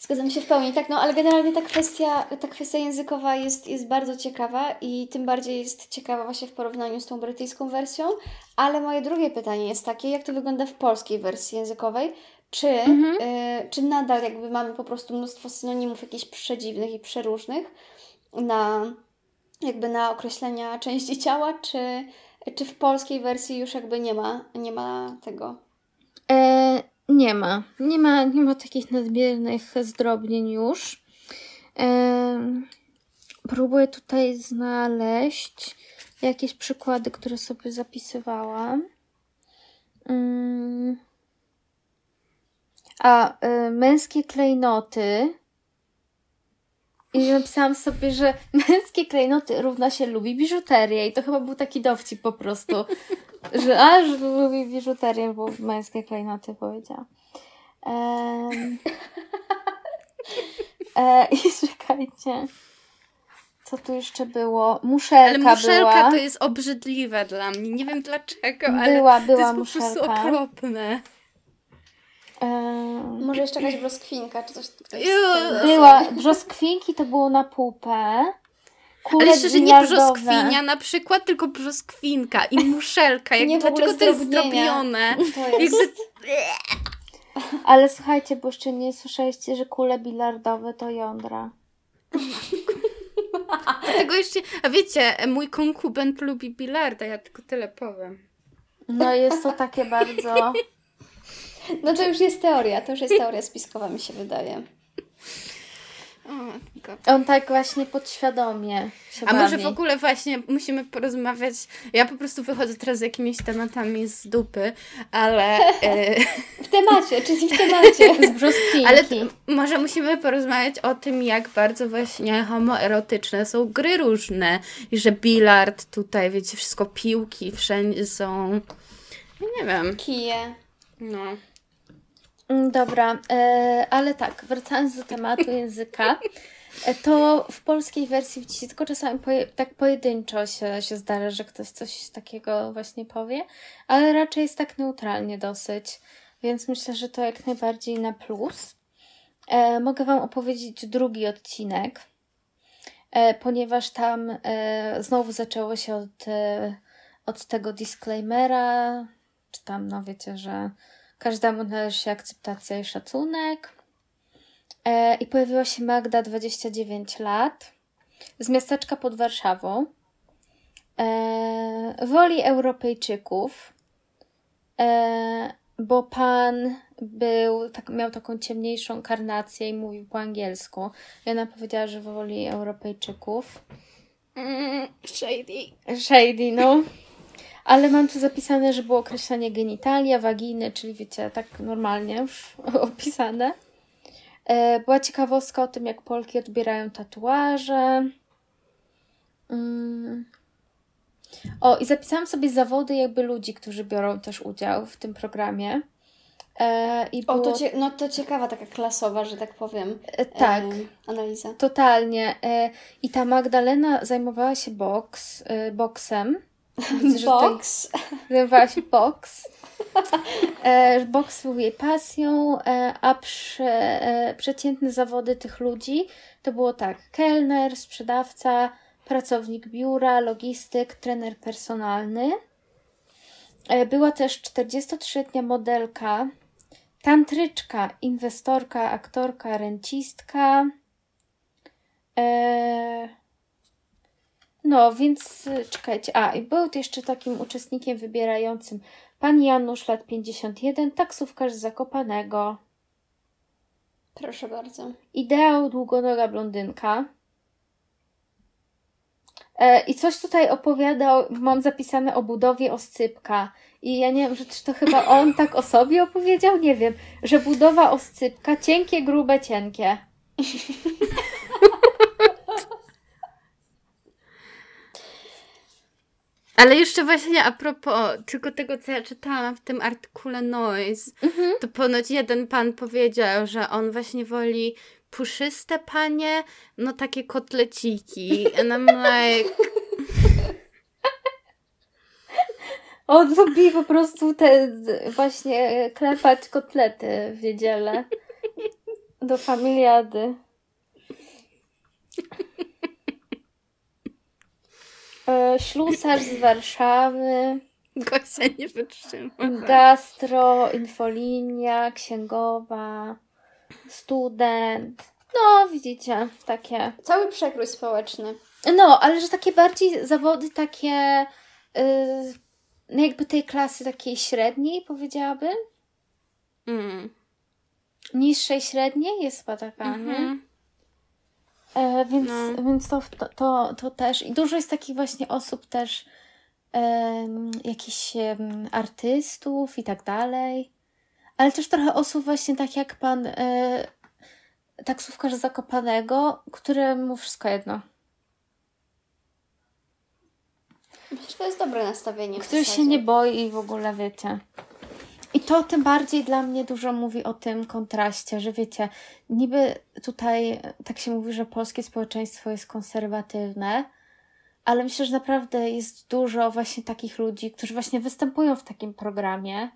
Zgadzam się w pełni, tak, no ale generalnie ta kwestia, ta kwestia językowa jest, jest bardzo ciekawa i tym bardziej jest ciekawa właśnie w porównaniu z tą brytyjską wersją, ale moje drugie pytanie jest takie, jak to wygląda w polskiej wersji językowej? Czy,
Mhm.
y, czy nadal jakby mamy po prostu mnóstwo synonimów jakichś przedziwnych i przeróżnych na jakby na określenia części ciała, czy, czy w polskiej wersji już jakby nie ma, nie ma tego?
E, nie ma. Nie ma. Nie ma takich nadmiernych zdrobnień już. Próbuję tutaj znaleźć jakieś przykłady, które sobie zapisywałam. Mm. A, e, męskie klejnoty. I napisałam sobie, że [LAUGHS] męskie klejnoty równa się lubi biżuterię. I to chyba był taki dowcip po prostu. [LAUGHS] że a, że lubi biżuterię, bo męskie klejnoty powiedziała. Em, [LAUGHS] e, I czekajcie. Co tu jeszcze było? Muszelka,
Ale muszelka
była.
to jest obrzydliwe dla mnie. Nie wiem dlaczego, ale
Była,
to
była
jest po prostu
muszelka.
okropne.
Może jeszcze jakaś brzoskwinka, czy coś
była brzoskwinki, to było na pupę. Kule
Ale szczerze, nie
bilardowe.
brzoskwinia na przykład, tylko brzoskwinka i muszelka. Jak,
Nie,
dlaczego to jest zdrobione?
To jest... [LAUGHS]
Jakby...
Ale słuchajcie, bo jeszcze nie słyszeliście, że kule bilardowe to jądra. [LAUGHS]
Tego jeszcze... A wiecie, mój konkubent lubi bilarda, ja tylko tyle powiem.
No jest to takie bardzo... [LAUGHS]
No to już jest teoria, to już jest [LAUGHS] teoria spiskowa, mi się wydaje.
O.
On tak właśnie podświadomie się
A może
bawi.
w ogóle właśnie musimy porozmawiać. Ja po prostu wychodzę teraz z jakimiś tematami z dupy, ale, e, [LAUGHS]
W temacie, czyli w temacie. [LAUGHS]
Z brzoskwinki.
ale t- może musimy porozmawiać o tym, jak bardzo właśnie homoerotyczne są gry różne. I że bilard tutaj, wiecie, wszystko piłki wszędzie są. Ja nie wiem.
Kije.
No.
Mm, Dobra, e, ale tak, wracając do tematu [LAUGHS] języka, e, to w polskiej wersji widzicie, tylko czasami poje, tak pojedynczo się, się zdarza, że ktoś coś takiego właśnie powie, ale raczej jest tak neutralnie dosyć, więc myślę, że to jak najbardziej na plus. E, mogę Wam opowiedzieć drugi odcinek, ponieważ tam znowu zaczęło się od, od tego disclaimera, czy tam, no wiecie, że każdemu należy się akceptacja i szacunek. E, I pojawiła się Magda, 29 lat, z miasteczka pod Warszawą. E, woli Europejczyków, e, bo pan był, tak, miał taką ciemniejszą karnację i mówił po angielsku. I ona powiedziała, że woli Europejczyków.
Mm, shady.
Shady, no. Ale mam tu zapisane, że było określenie genitalia, waginy, czyli wiecie, tak normalnie już [LAUGHS] opisane. E, była ciekawostka o tym, jak Polki odbierają tatuaże. Mm. O, i zapisałam sobie zawody jakby ludzi, którzy biorą też udział w tym programie. E, I
O,
było...
to, cie, no, to ciekawa taka klasowa, że tak powiem.
e, tak.
analiza.
Totalnie. I ta Magdalena zajmowała się boks, boksem. Widzę,
Box.
Zajmowała się boks. E, boks był jej pasją, e, a prze, e, przeciętne zawody tych ludzi to było tak: kelner, sprzedawca, pracownik biura, logistyk, trener personalny. E, była też 43-letnia modelka, tantryczka, inwestorka, aktorka, rencistka. E, no, więc y, czekajcie. A, i był jeszcze takim uczestnikiem wybierającym pan Janusz, lat 51, taksówkarz z Zakopanego.
Proszę bardzo.
Ideał długonoga blondynka. E, I coś tutaj opowiadał, mam zapisane o budowie oscypka. I ja nie wiem, że czy to chyba [COUGHS] on tak o sobie opowiedział, nie wiem, że budowa oscypka, cienkie, grube, cienkie. [LAUGHS]
Ale jeszcze właśnie a propos tylko tego, co ja czytałam w tym artykule Noise, to ponoć jeden pan powiedział, że on właśnie woli puszyste panie, no takie kotleciki. And I'm like, [LAUGHS]
On lubi po prostu te właśnie klepać kotlety w niedzielę. Do familiady. E, Ślusarz z Warszawy,
Gosia nie wytrzyma.
gastro, infolinia, księgowa, student. No, widzicie, takie.
Cały przekrój społeczny.
No, ale że takie bardziej zawody takie yy, jakby tej klasy takiej średniej, powiedziałabym.
Mm.
Niższej średniej jest chyba taka, nie? E, więc
No.
więc to, to, to, też. I dużo jest takich właśnie osób też, em, jakichś em, artystów i tak dalej. Ale też trochę osób właśnie tak jak pan e, taksówkarz Zakopanego, któremu wszystko jedno.
Myślę, że to jest dobre nastawienie.
Który się nie boi i w ogóle wiecie. I to tym bardziej dla mnie dużo mówi o tym kontraście, że wiecie, niby tutaj tak się mówi, że polskie społeczeństwo jest konserwatywne, ale myślę, że naprawdę jest dużo właśnie takich ludzi, którzy właśnie występują w takim programie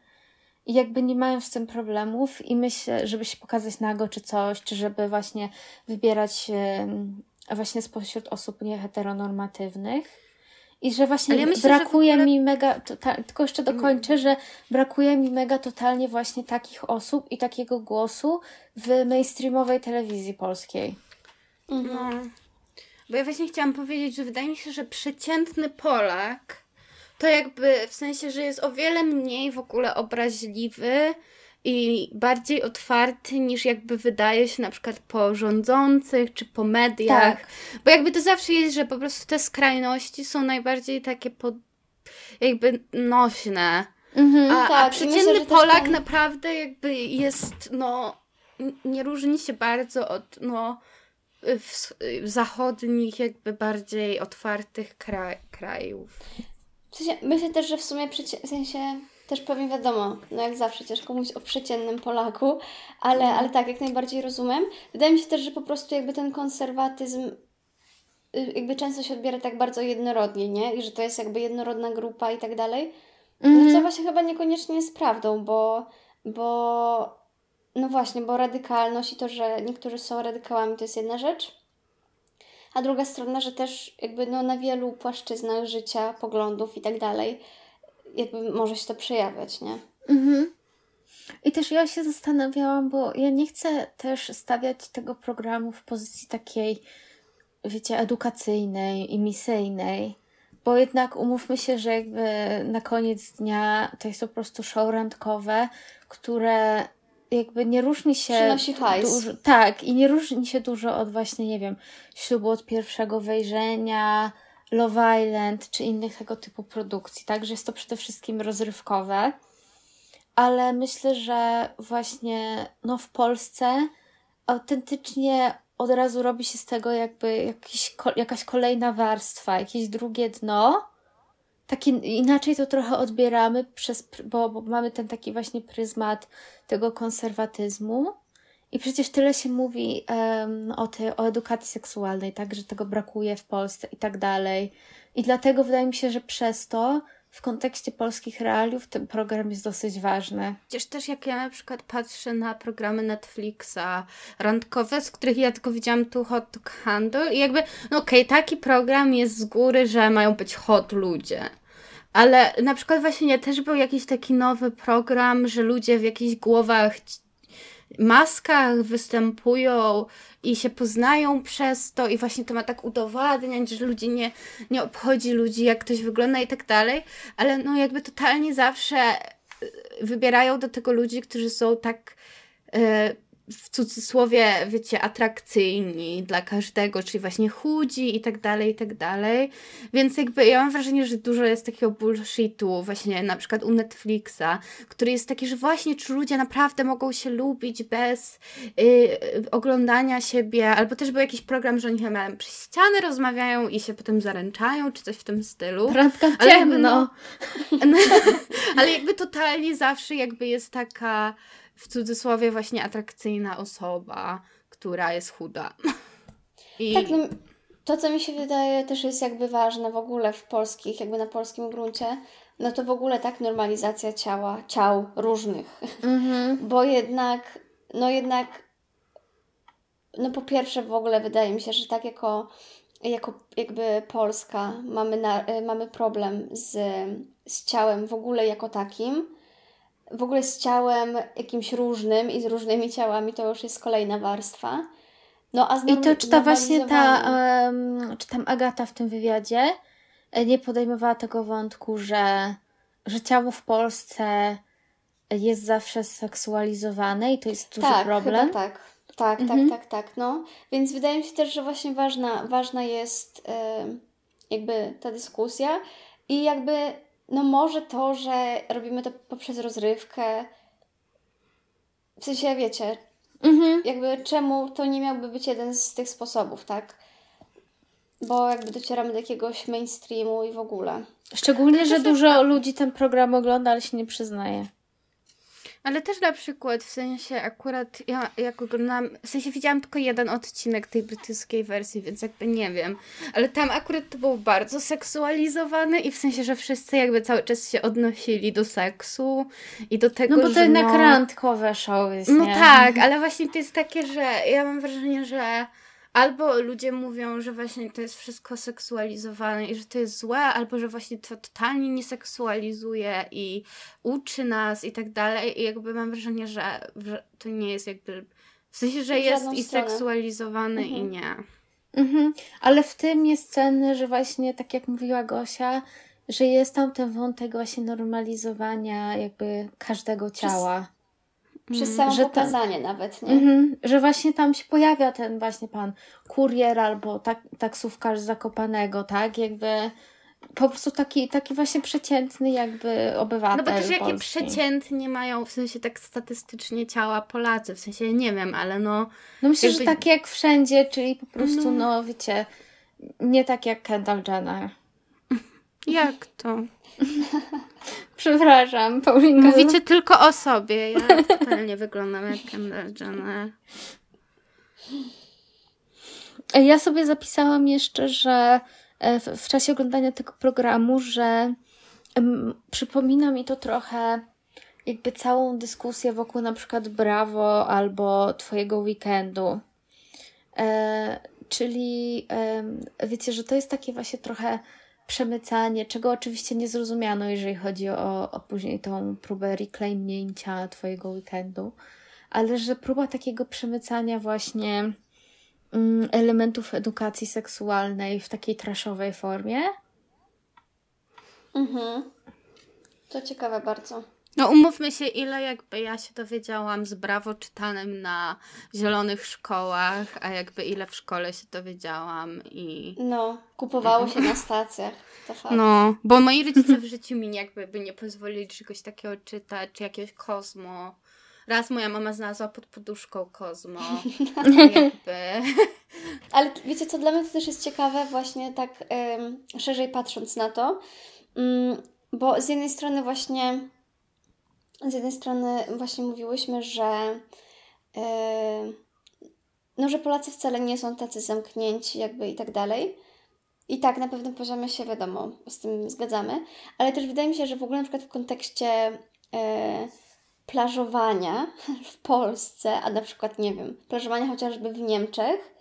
i jakby nie mają z tym problemów i myślę, żeby się pokazać nago czy coś, czy żeby właśnie wybierać właśnie spośród osób nieheteronormatywnych. I że właśnie
ja myślę, że
brakuje
ogóle-
mi mega, tota, tylko jeszcze dokończę, że brakuje mi mega totalnie właśnie takich osób i takiego głosu w mainstreamowej telewizji polskiej.
Mhm.
No. Bo ja właśnie chciałam powiedzieć, że wydaje mi się, że przeciętny Polak to jakby w sensie, że jest o wiele mniej w ogóle obraźliwy i bardziej otwarty niż jakby wydaje się na przykład po rządzących czy po mediach.
Tak.
Bo jakby to zawsze jest, że po prostu te skrajności są najbardziej takie pod, jakby nośne.
Mhm.
A, a
tak, i
przeciętny
myślę,
Polak
ten-
naprawdę jakby jest, no, nie różni się bardzo od, no, w, w zachodnich, jakby bardziej otwartych kraj, krajów.
W sensie, myślę też, że w sumie w sensie też pewnie wiadomo, no jak zawsze ciężko mówić o przeciętnym Polaku, ale, ale tak, jak najbardziej rozumiem. Wydaje mi się też, że po prostu jakby ten konserwatyzm y, jakby często się odbiera tak bardzo jednorodnie, nie? I że to jest jakby jednorodna grupa i tak dalej. No co właśnie chyba niekoniecznie jest prawdą, bo, bo no właśnie, bo radykalność i to, że niektórzy są radykałami, to jest jedna rzecz. A druga strona, że też jakby no na wielu płaszczyznach życia, poglądów i tak dalej jakby może się to przejawiać, nie?
Mhm. I też ja się zastanawiałam, bo ja nie chcę też stawiać tego programu w pozycji takiej, wiecie, edukacyjnej i misyjnej, bo jednak umówmy się, że jakby na koniec dnia to jest po prostu show randkowe, które jakby nie różni się.
Przynosi hajs.
Dużo, tak, i nie różni się dużo od właśnie, nie wiem, ślubu od pierwszego wejrzenia, Love Island czy innych tego typu produkcji. Także jest to przede wszystkim rozrywkowe. Ale myślę, że właśnie no, w Polsce autentycznie od razu robi się z tego jakby jakiś, jakaś kolejna warstwa, jakieś drugie dno. Takie, inaczej to trochę odbieramy, przez, bo, bo mamy ten taki właśnie pryzmat tego konserwatyzmu. I przecież tyle się mówi um, o, tej, o edukacji seksualnej, tak, że tego brakuje w Polsce i tak dalej. I dlatego wydaje mi się, że przez to w kontekście polskich realiów ten program jest dosyć ważny.
Przecież też jak ja na przykład patrzę na programy Netflixa randkowe, z których ja tylko widziałam tu Hot Handle i jakby, no okej, okay, taki program jest z góry, że mają być hot ludzie. Ale na przykład właśnie nie, też był jakiś taki nowy program, że ludzie w jakichś głowach maskach występują i się poznają przez to i właśnie to ma tak udowadniać, że ludzi nie, nie obchodzi ludzi, jak ktoś wygląda i tak dalej, ale no jakby totalnie zawsze y, wybierają do tego ludzi, którzy są tak yy, w cudzysłowie, wiecie, atrakcyjni dla każdego, czyli właśnie chudzi i tak dalej, i tak dalej. Więc jakby ja mam wrażenie, że dużo jest takiego bullshitu właśnie na przykład u Netflixa, który jest taki, że właśnie czy ludzie naprawdę mogą się lubić bez yy, oglądania siebie, albo też był jakiś program, że oni chyba przez ściany rozmawiają i się potem zaręczają, czy coś w tym stylu.
Randka w ciemno.
Ale jakby, no, [LAUGHS] ale jakby totalnie zawsze jakby jest taka w cudzysłowie właśnie atrakcyjna osoba, która jest chuda. [LAUGHS]
I... Tak, no, to co mi się wydaje też jest jakby ważne w ogóle w polskich, jakby na polskim gruncie, no to w ogóle tak normalizacja ciała, ciał różnych. Mhm. [LAUGHS] Bo jednak, no jednak, no po pierwsze w ogóle wydaje mi się, że tak jako, jako jakby Polska mamy, na, mamy problem z, z ciałem w ogóle jako takim, w ogóle z ciałem jakimś różnym i z różnymi ciałami to już jest kolejna warstwa.
No, a I to czy ta właśnie ta, um, czy tam Agata w tym wywiadzie e, nie podejmowała tego wątku, że, że ciało w Polsce jest zawsze seksualizowane i to jest duży
tak,
problem.
Chyba tak. Tak, mhm. tak, tak, tak. No. Więc wydaje mi się też, że właśnie ważna, ważna jest yy, jakby ta dyskusja i jakby no może to, że robimy to poprzez rozrywkę, w sensie, wiecie, mhm. jakby czemu to nie miałby być jeden z tych sposobów, tak? Bo jakby docieramy do jakiegoś mainstreamu i w ogóle.
Szczególnie, że dużo ludzi ten program ogląda, ale się nie przyznaje.
Ale też na przykład, w sensie akurat ja jak oglądałam, w sensie widziałam tylko jeden odcinek tej brytyjskiej wersji, więc jakby nie wiem. Ale tam akurat to był bardzo seksualizowany i w sensie, że wszyscy jakby cały czas się odnosili do seksu i do tego,
No bo to
że
jednak
no...
randkowe show jest,
No
nie?
tak, ale właśnie to jest takie, że ja mam wrażenie, że albo ludzie mówią, że właśnie to jest wszystko seksualizowane i że to jest złe, albo że właśnie to totalnie nie seksualizuje i uczy nas i tak dalej. I jakby mam wrażenie, że, to nie jest jakby. W sensie, że jest i seksualizowany mhm. i nie.
Mhm. Ale w tym jest cenne, że właśnie tak jak mówiła Gosia, że jest tam ten wątek właśnie normalizowania jakby każdego ciała.
Przez samo że pokazanie nawet, nie?
Mm, że właśnie tam się pojawia ten właśnie pan kurier albo tak, taksówkarz Zakopanego, tak? Jakby po prostu taki, taki właśnie przeciętny jakby obywatel
No bo też
jakie
polski. przeciętnie mają w sensie tak statystycznie ciała Polacy, w sensie nie wiem, ale no...
No myślę, jakby... że takie jak wszędzie, czyli po prostu no, no wiecie, nie tak jak Kendall Jenner.
Jak to? [LAUGHS]
Przepraszam, Paulina.
Mówicie tylko o sobie. Ja totalnie wyglądam jak Kendall Jenner.
Ja sobie zapisałam jeszcze, że e, w, czasie oglądania tego programu, że przypomina mi to trochę jakby całą dyskusję wokół na przykład Brawo albo Twojego weekendu. E, czyli e, wiecie, że to jest takie właśnie trochę przemycanie, czego oczywiście nie zrozumiano, jeżeli chodzi o, o później tą próbę reclaimnięcia Twojego weekendu, ale że próba takiego przemycania właśnie mm, elementów edukacji seksualnej w takiej traszowej formie.
Mhm. To ciekawe bardzo.
No umówmy się, ile jakby ja się dowiedziałam z brawo czytanym na zielonych szkołach, a jakby ile w szkole się dowiedziałam i...
No, kupowało się na stacjach. To fakt.
No, bo moi rodzice w życiu mi jakby by nie pozwolili czegoś takiego czytać, czy jakiegoś Kozmo. Raz moja mama znalazła pod poduszką Kozmo. [LAUGHS] jakby...
Ale wiecie co, dla mnie to też jest ciekawe właśnie tak em, szerzej patrząc na to, mm, bo z jednej strony właśnie z jednej strony właśnie mówiłyśmy, że e, no, że Polacy wcale nie są tacy zamknięci jakby i tak dalej. I tak, na pewnym poziomie się wiadomo, z tym zgadzamy, ale też wydaje mi się, że w ogóle na przykład w kontekście e, plażowania [LAUGHS] w Polsce, a na przykład, nie wiem, plażowania chociażby w Niemczech,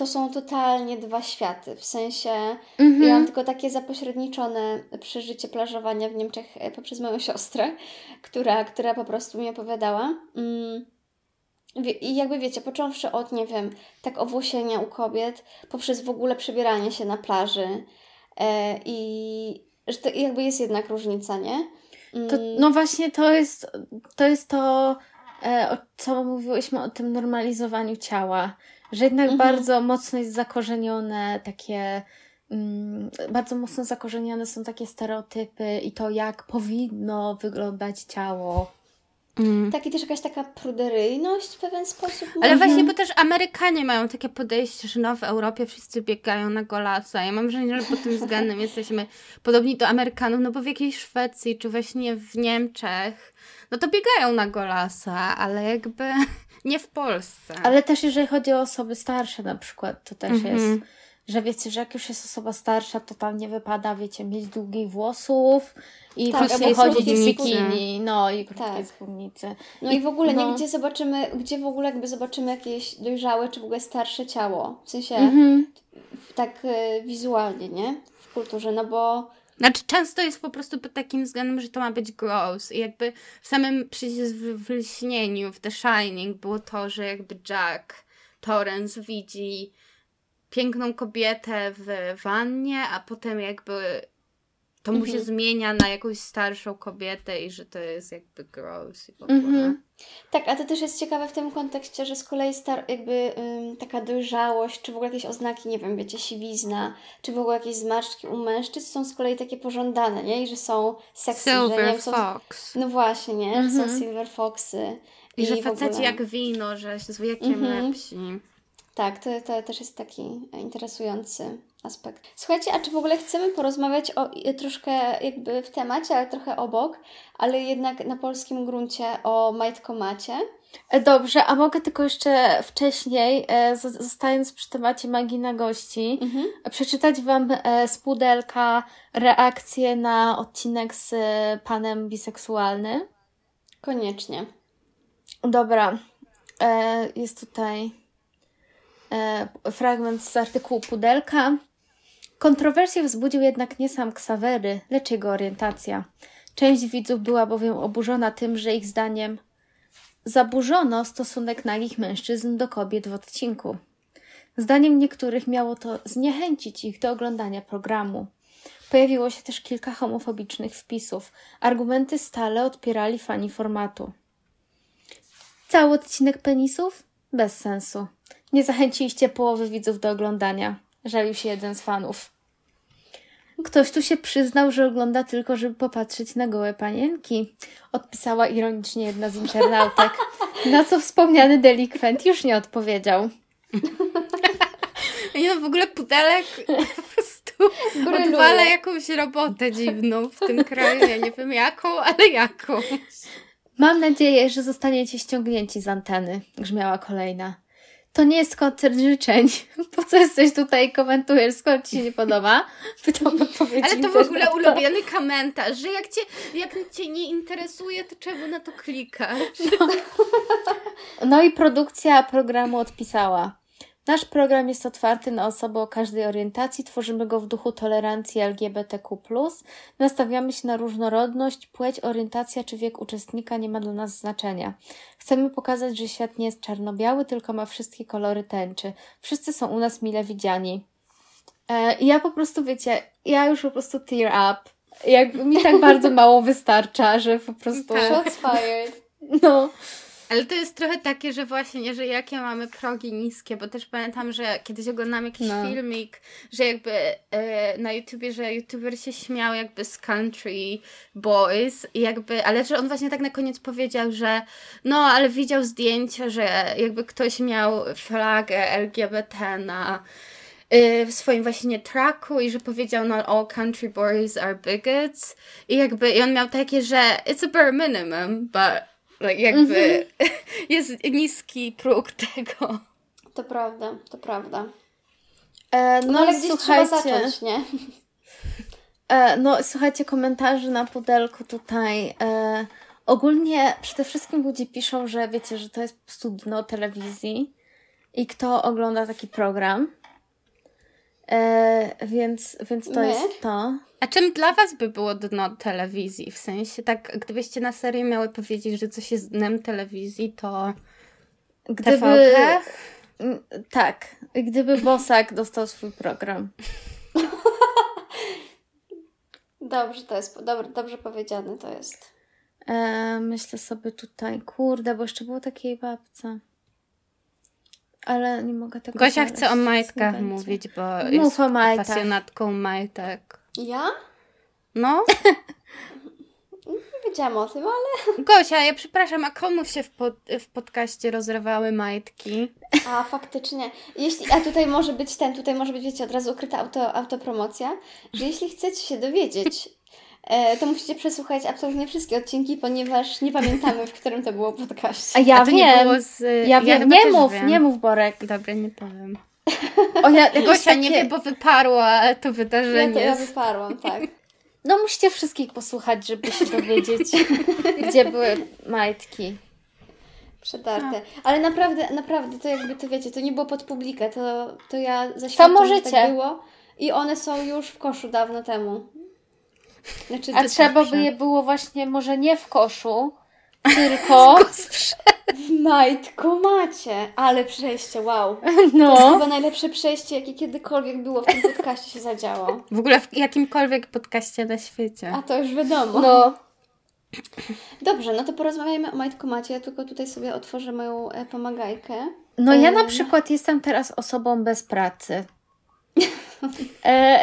to są totalnie dwa światy. W sensie,
Mhm.
ja mam tylko takie zapośredniczone przeżycie plażowania w Niemczech e, poprzez moją [LAUGHS] siostrę, która, która po prostu mi opowiadała. Mm. I jakby wiecie, począwszy od, nie wiem, tak owłosienia u kobiet, poprzez w ogóle przebieranie się na plaży e, i że to jakby jest jednak różnica, nie? Mm,
To, no właśnie to jest to, jest to e, o co mówiłyśmy o tym normalizowaniu ciała, że jednak
Mhm.
bardzo mocno jest zakorzenione takie mm, bardzo mocno zakorzenione są takie stereotypy i to jak powinno wyglądać ciało.
Mm.
Tak, i też jakaś taka pruderyjność w pewien sposób.
Ale
może?
właśnie, bo też Amerykanie mają takie podejście, że no w Europie wszyscy biegają na golasa. Ja mam wrażenie, że pod tym względem [LAUGHS] jesteśmy podobni do Amerykanów, no bo w jakiejś Szwecji, czy właśnie w Niemczech, no to biegają na golasa, ale jakby nie w Polsce.
Ale też jeżeli chodzi o osoby starsze na przykład, to też
Mhm.
jest, że wiecie, że jak już jest osoba starsza, to tam nie wypada, wiecie, mieć długich włosów i
Tak,
albo
chodzić w bikini, no i krótkie
Tak. No i w ogóle
no.
nie, gdzie zobaczymy, gdzie w ogóle jakby zobaczymy jakieś dojrzałe, czy w ogóle starsze ciało. W sensie
Mhm.
tak e, wizualnie, nie? W kulturze, no bo
Znaczy często jest po prostu pod takim względem, że to ma być gross i jakby w samym przecież w, w lśnieniu, w The Shining było to, że jakby Jack Torrance widzi piękną kobietę w wannie, a potem jakby to mu się
Mhm.
zmienia na jakąś starszą kobietę i że to jest jakby gross i w ogóle.
Mhm.
Tak, a to też jest ciekawe w tym kontekście, że z kolei star, jakby ym, taka dojrzałość, czy w ogóle jakieś oznaki, nie wiem, wiecie, siwizna, czy w ogóle jakieś zmarszczki u mężczyzn są z kolei takie pożądane, nie? I że są sexy, że nie
Silver
wiem, są,
Fox.
No właśnie, nie? Że
Mhm.
są silver foxy.
I, że
w
faceci
ogóle-
jak wino, że z wiekiem
Mhm.
lepsi.
Tak, to, to też jest taki interesujący aspekt. Słuchajcie, a czy w ogóle chcemy porozmawiać o i- troszkę jakby w temacie, ale trochę obok, ale jednak na polskim gruncie o majtkomacie?
E, Dobrze, a mogę tylko jeszcze wcześniej, e, zostając przy temacie magii na gości,
Mhm.
przeczytać Wam e, z pudelka reakcję na odcinek z e, panem biseksualnym.
Koniecznie.
Dobra, e, jest tutaj e, fragment z artykułu Pudelka. Kontrowersję wzbudził jednak nie sam Ksawery, lecz jego orientacja. Część widzów była bowiem oburzona tym, że ich zdaniem zaburzono stosunek nagich mężczyzn do kobiet w odcinku. Zdaniem niektórych miało to zniechęcić ich do oglądania programu. Pojawiło się też kilka homofobicznych wpisów. Argumenty stale odpierali fani formatu. Cały odcinek penisów? Bez sensu. Nie zachęciliście połowy widzów do oglądania. Żalił się jeden z fanów. Ktoś tu się przyznał, że ogląda tylko, żeby popatrzeć na gołe panienki. Odpisała ironicznie jedna z internautek. Na co wspomniany delikwent już nie odpowiedział. [LAUGHS]
Nie no, w ogóle pudelek po prostu
Bryluje.
odwala jakąś robotę dziwną w tym kraju. Ja nie wiem jaką, ale jakąś.
Mam nadzieję, że zostaniecie ściągnięci z anteny, grzmiała kolejna. To nie jest koncert życzeń. [LAUGHS] Po co jesteś tutaj i komentujesz, skąd ci się nie podoba? [LAUGHS] Pytam odpowiedzi
Ale to w ogóle
internauta.
ulubiony komentarz, że jak cię, jak cię nie interesuje, to czemu na to klikasz?
No [LAUGHS] i produkcja programu odpisała. Nasz program jest otwarty na osoby o każdej orientacji. Tworzymy go w duchu tolerancji LGBTQ. Nastawiamy się na różnorodność, płeć, orientacja czy wiek uczestnika nie ma dla nas znaczenia. Chcemy pokazać, że świat nie jest czarno-biały, tylko ma wszystkie kolory tęczy. Wszyscy są u nas mile widziani. E, ja po prostu, wiecie, ja już po prostu tear up. Jakby mi tak [LAUGHS] bardzo mało wystarcza, że po prostu.
Shots fired.
No.
Ale to jest trochę takie, że właśnie, że jakie mamy progi niskie, bo też pamiętam, że kiedyś oglądałam jakiś
No.
filmik, że jakby e, na YouTubie, że YouTuber się śmiał jakby z Country Boys i jakby, ale że on właśnie tak na koniec powiedział, że no, ale widział zdjęcia, że jakby ktoś miał flagę LGBT na y, w swoim właśnie tracku i że powiedział no all country boys are bigots i jakby i on miał takie, że it's a bare minimum, but like, jakby [LAUGHS] jest niski próg tego.
To prawda, to prawda.
E,
No,
no,
ale
i
gdzieś
słuchajcie.
trzeba zacząć, nie?
E, no, słuchajcie, komentarzy na pudelku tutaj. E, ogólnie przede wszystkim ludzie piszą, że wiecie, że to jest po prostu dno telewizji i kto ogląda taki program. E, więc, więc to
My?
jest to.
A czym dla was by było dno telewizji? W sensie tak, gdybyście na serio miały powiedzieć, że coś jest dnem telewizji, to
Gdyby.
TVP?
Mm, Tak, gdyby Bosak dostał swój program.
Dobrze, to jest, dobrze, dobrze powiedziane to jest.
E, myślę sobie tutaj, kurde, bo jeszcze było takiej babce. Ale nie mogę tego
Gosia
znaleźć,
chce o majtkach mówić, bo
Mów
jest
o majtach.
pasjonatką majtek.
Ja?
No,
Nie wiedziałam o tym, ale...
Gosia, ja przepraszam, a komu się w, pod, w podcaście rozrywały majtki?
A, faktycznie. Jeśli, a tutaj może być ten, tutaj może być, wiecie, od razu ukryta auto, autopromocja, że jeśli chcecie się dowiedzieć, to musicie przesłuchać absolutnie wszystkie odcinki, ponieważ nie pamiętamy, w którym to było podcaście.
A ja
a to nie
wiem.
było z...
Ja wiem, nie mów,
wiem.
nie mów Borek.
Dobra, nie powiem.
O, ja,
Gosia nie
takie-
wie, bo wyparła to
Ja
wydarzenie.
to ja wyparłam, tak.
No musicie wszystkich posłuchać, żeby się dowiedzieć, [LAUGHS] gdzie były majtki.
Przetarte. Ale naprawdę, naprawdę, to jakby to wiecie, to nie było pod publikę, to, to ja zaświadczam, że
możecie.
tak było. I one są już w koszu dawno temu. Znaczy,
A trzeba by je było właśnie może nie w koszu, [LAUGHS] tylko...
w majtkomacie. Ale przejście, wow. To jest
No.
chyba najlepsze przejście, jakie kiedykolwiek było w tym podcaście się zadziało.
W ogóle w jakimkolwiek podcaście na świecie.
A to już wiadomo.
No.
Dobrze, no to porozmawiajmy o majtkomacie. Ja tylko tutaj sobie otworzę moją e, pomagajkę.
No ja na przykład jestem teraz osobą bez pracy. [LAUGHS] E,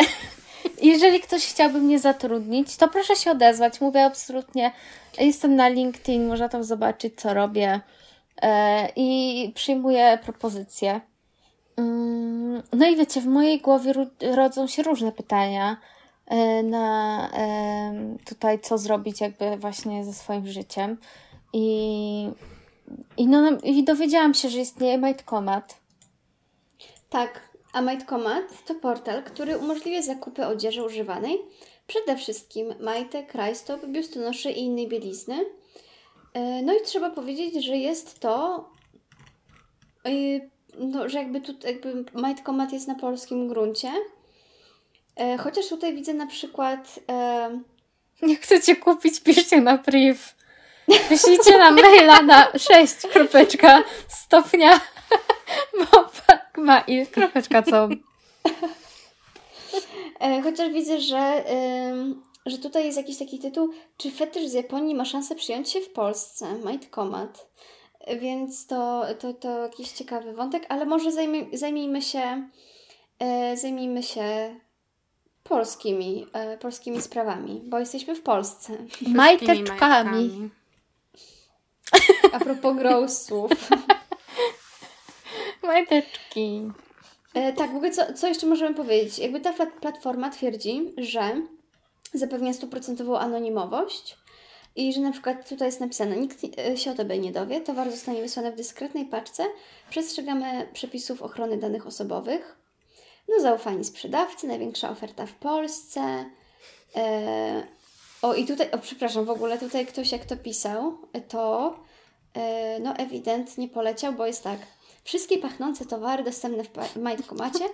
jeżeli ktoś chciałby mnie zatrudnić, to proszę się odezwać. Mówię absolutnie. Jestem na LinkedIn, można tam zobaczyć, co robię. E, I przyjmuję propozycje. Mm, No i wiecie, w mojej głowie rodzą się różne pytania e, na em, tutaj, co zrobić jakby właśnie ze swoim życiem. I, i, no, i dowiedziałam się, że istnieje Majtkomat.
Tak, a Majtkomat to portal, który umożliwia zakupy odzieży używanej, przede wszystkim majtek, rajstop, biustonoszy i innej bielizny. E, No i trzeba powiedzieć, że jest to, e, no, że jakby tu jakby Majtkomat jest na polskim gruncie. E, Chociaż tutaj widzę na przykład e,
Jak chcecie kupić, piszcie na priv. Wyślijcie nam maila na 6 kropeczka stopnia [LAUGHS] mail kropeczka co. [LAUGHS]
E, Chociaż widzę, że, że tutaj jest jakiś taki tytuł, czy fetysz z Japonii ma szansę przyjąć się w Polsce? Might Comat. Więc to, to, to jakiś ciekawy wątek, ale może zajmij, zajmijmy się e, zajmijmy się polskimi, e, polskimi sprawami, bo jesteśmy w Polsce.
Majteczkami.
A propos growsów. [LAUGHS]
Majteczki.
E, tak, w ogóle co, co jeszcze możemy powiedzieć? Jakby ta plat- platforma twierdzi, że zapewnia stuprocentową anonimowość i że na przykład tutaj jest napisane, nikt e, się o tobie nie dowie, towar zostanie wysłany w dyskretnej paczce, przestrzegamy przepisów ochrony danych osobowych, no zaufani sprzedawcy, największa oferta w Polsce. E, o i tutaj, o przepraszam, w ogóle tutaj ktoś jak to pisał, to e, no ewidentnie poleciał, bo jest tak. Wszystkie pachnące towary dostępne w Majtkomacie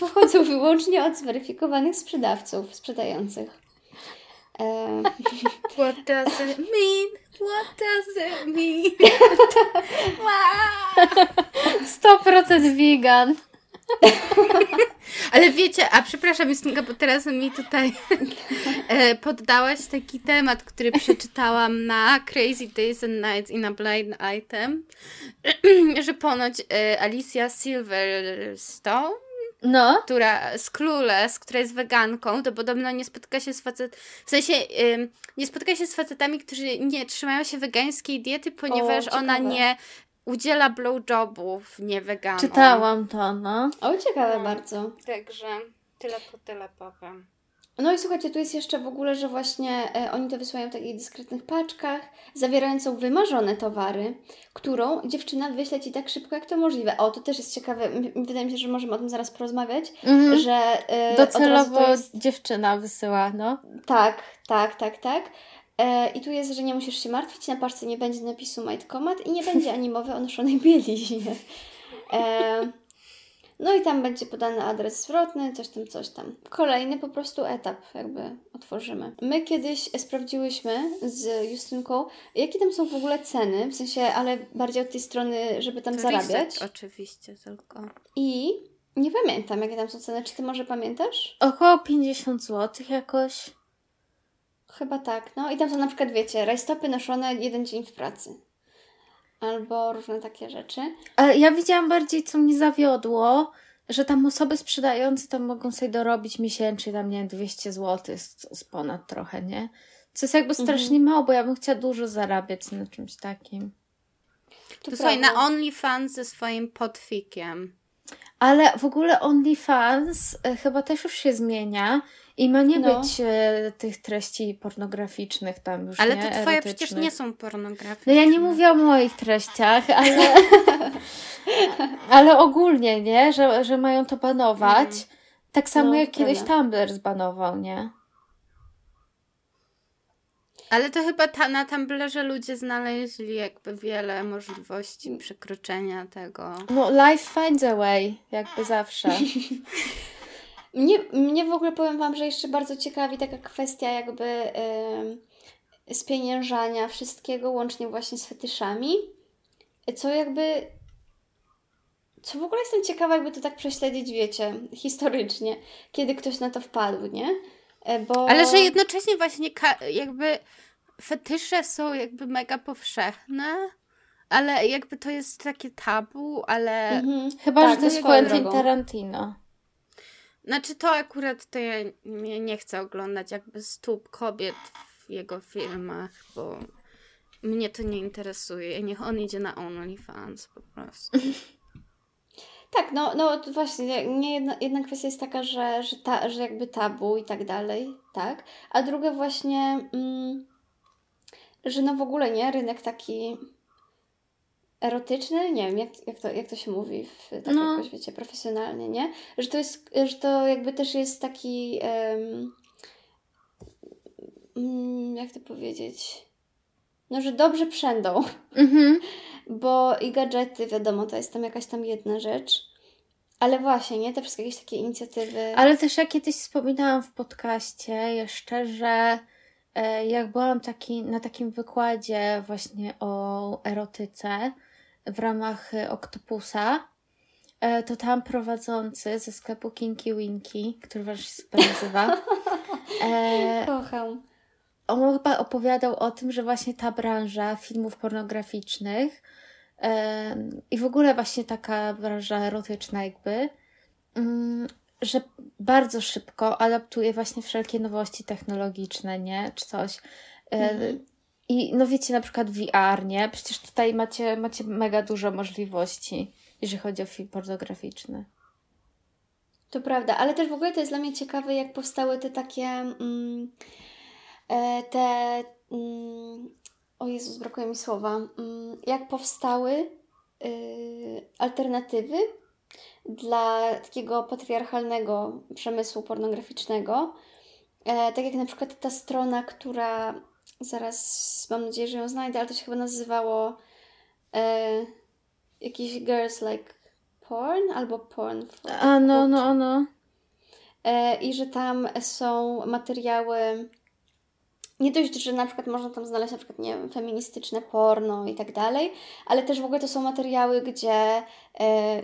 pochodzą wyłącznie od zweryfikowanych sprzedawców, sprzedających. E,
What does it mean? What does it mean?
100% vegan. [LAUGHS]
Ale wiecie, a przepraszam, Justynka, bo teraz mi tutaj [LAUGHS] e, poddałaś taki temat, który przeczytałam na Crazy Days and Nights in a Blind Item, [CLEARS THROAT] że ponoć e, Alicia Silverstone,
No.
która z Clueless, która jest weganką, to podobno nie spotyka się z facet... W sensie nie spotyka się z facetami, którzy nie trzymają się wegańskiej diety, ponieważ ona
ciekawe.
nie udziela blowjobów nieweganom.
Czytałam to, no.
o, ciekawe
No.
bardzo.
Także tyle po tyle powiem.
No i słuchajcie, tu jest jeszcze w ogóle, że właśnie e, oni to wysyłają w takich dyskretnych paczkach, zawierającą wymarzone towary, którą dziewczyna wyśle Ci tak szybko, jak to możliwe. O, to też jest ciekawe, m- wydaje mi się, że możemy o tym zaraz porozmawiać,
Mhm.
że e,
Docelowo
to jest,
dziewczyna wysyła, no.
Tak, tak, tak, tak. E, I tu jest, że nie musisz się martwić, na paczce nie będzie napisu Majtkomat i nie będzie ani mowy o noszonej [LAUGHS] bieliźnie. E, no i tam będzie podany adres zwrotny, coś tam, coś tam. Kolejny po prostu etap jakby otworzymy. My kiedyś sprawdziłyśmy z Justynką, jakie tam są w ogóle ceny, w sensie, ale bardziej od tej strony, żeby tam zarabiać.
oczywiście tylko.
I nie pamiętam, jakie tam są ceny. Czy Ty może pamiętasz?
Około 50 zł jakoś.
Chyba tak, no i tam są na przykład, wiecie, rajstopy noszone jeden dzień w pracy. Albo różne takie rzeczy.
Ale ja widziałam bardziej, co mnie zawiodło, że tam osoby sprzedające tam mogą sobie dorobić miesięcznie tam, nie wiem, 200 zł z, z ponad trochę, nie? Co jest jakby strasznie mało, bo ja bym chciała dużo zarabiać na czymś takim.
To,
To
słuchaj, na OnlyFans ze swoim podfikiem.
Ale w ogóle OnlyFans e, chyba też już się zmienia i ma nie
No.
być e, tych treści pornograficznych tam już,
Ale
nie?
to twoje przecież nie są pornograficzne.
No ja nie mówię o moich treściach, ale, [LAUGHS] ale ogólnie, nie? Że, że mają to banować. Tak samo
No,
jak
to
kiedyś
prawda.
Tumblr zbanował, nie?
Ale to chyba ta, na Tumblrze ludzie znaleźli jakby wiele możliwości przekroczenia tego.
No, life finds a way, jakby zawsze. [LAUGHS]
Mnie, mnie w ogóle powiem Wam, że jeszcze bardzo ciekawi taka kwestia jakby em, spieniężania wszystkiego, łącznie właśnie z fetyszami. Co jakby... Co w ogóle jestem ciekawa, jakby to tak prześledzić, wiecie, historycznie, kiedy ktoś na to wpadł, nie? E, Bo...
Ale że jednocześnie właśnie jakby fetysze są jakby mega powszechne, ale jakby to jest takie tabu, ale
Mhm.
Chyba,
Tak,
że to jest Quentin
drogą.
Tarantino.
Znaczy to akurat to ja nie, nie chcę oglądać jakby stóp kobiet w jego filmach, bo mnie to nie interesuje. Niech on idzie na OnlyFans po prostu. [LAUGHS]
Tak, no, no właśnie, nie jedna, jedna kwestia jest taka, że, że, ta, że jakby tabu i tak dalej, tak, a druga właśnie, mm, że no w ogóle nie, rynek taki erotyczny, nie wiem, jak, jak, to, jak to się mówi, w, tak
No.
jakoś, wiecie, profesjonalnie, nie, że to jest, że to jakby też jest taki, mm, jak to powiedzieć, no, że dobrze przędą,
Mhm. [LAUGHS]
bo i gadżety, wiadomo, to jest tam jakaś tam jedna rzecz. Ale właśnie, nie? Te wszystkie jakieś takie inicjatywy.
Ale też ja kiedyś wspominałam w podcaście jeszcze, że e, jak byłam taki, na takim wykładzie właśnie o erotyce w ramach e, Octopusa, e, to tam prowadzący ze sklepu Kinky Winky, który właśnie się super nazywa, [LAUGHS] e,
Kocham.
on chyba opowiadał o tym, że właśnie ta branża filmów pornograficznych em, i w ogóle właśnie taka branża erotyczna jakby, mm, że bardzo szybko adaptuje właśnie wszelkie nowości technologiczne, nie? Czy coś. E,
Mhm.
I no wiecie, na przykład VR, nie? Przecież tutaj macie, macie mega dużo możliwości, jeżeli chodzi o film pornograficzny.
To prawda, ale też w ogóle to jest dla mnie ciekawe, jak powstały te takie. Mm, e, te. Mm, o Jezus, brakuje mi słowa. Mm, jak powstały y, alternatywy dla takiego patriarchalnego przemysłu pornograficznego. E, tak jak na przykład ta strona, która zaraz mam nadzieję, że ją znajdę, ale to się chyba nazywało. E, jakiś girls like porn albo porn for
A no, no, no.
E, I że tam są materiały. Nie dość, że na przykład można tam znaleźć na przykład, nie wiem, feministyczne porno i tak dalej, ale też w ogóle to są materiały, gdzie e,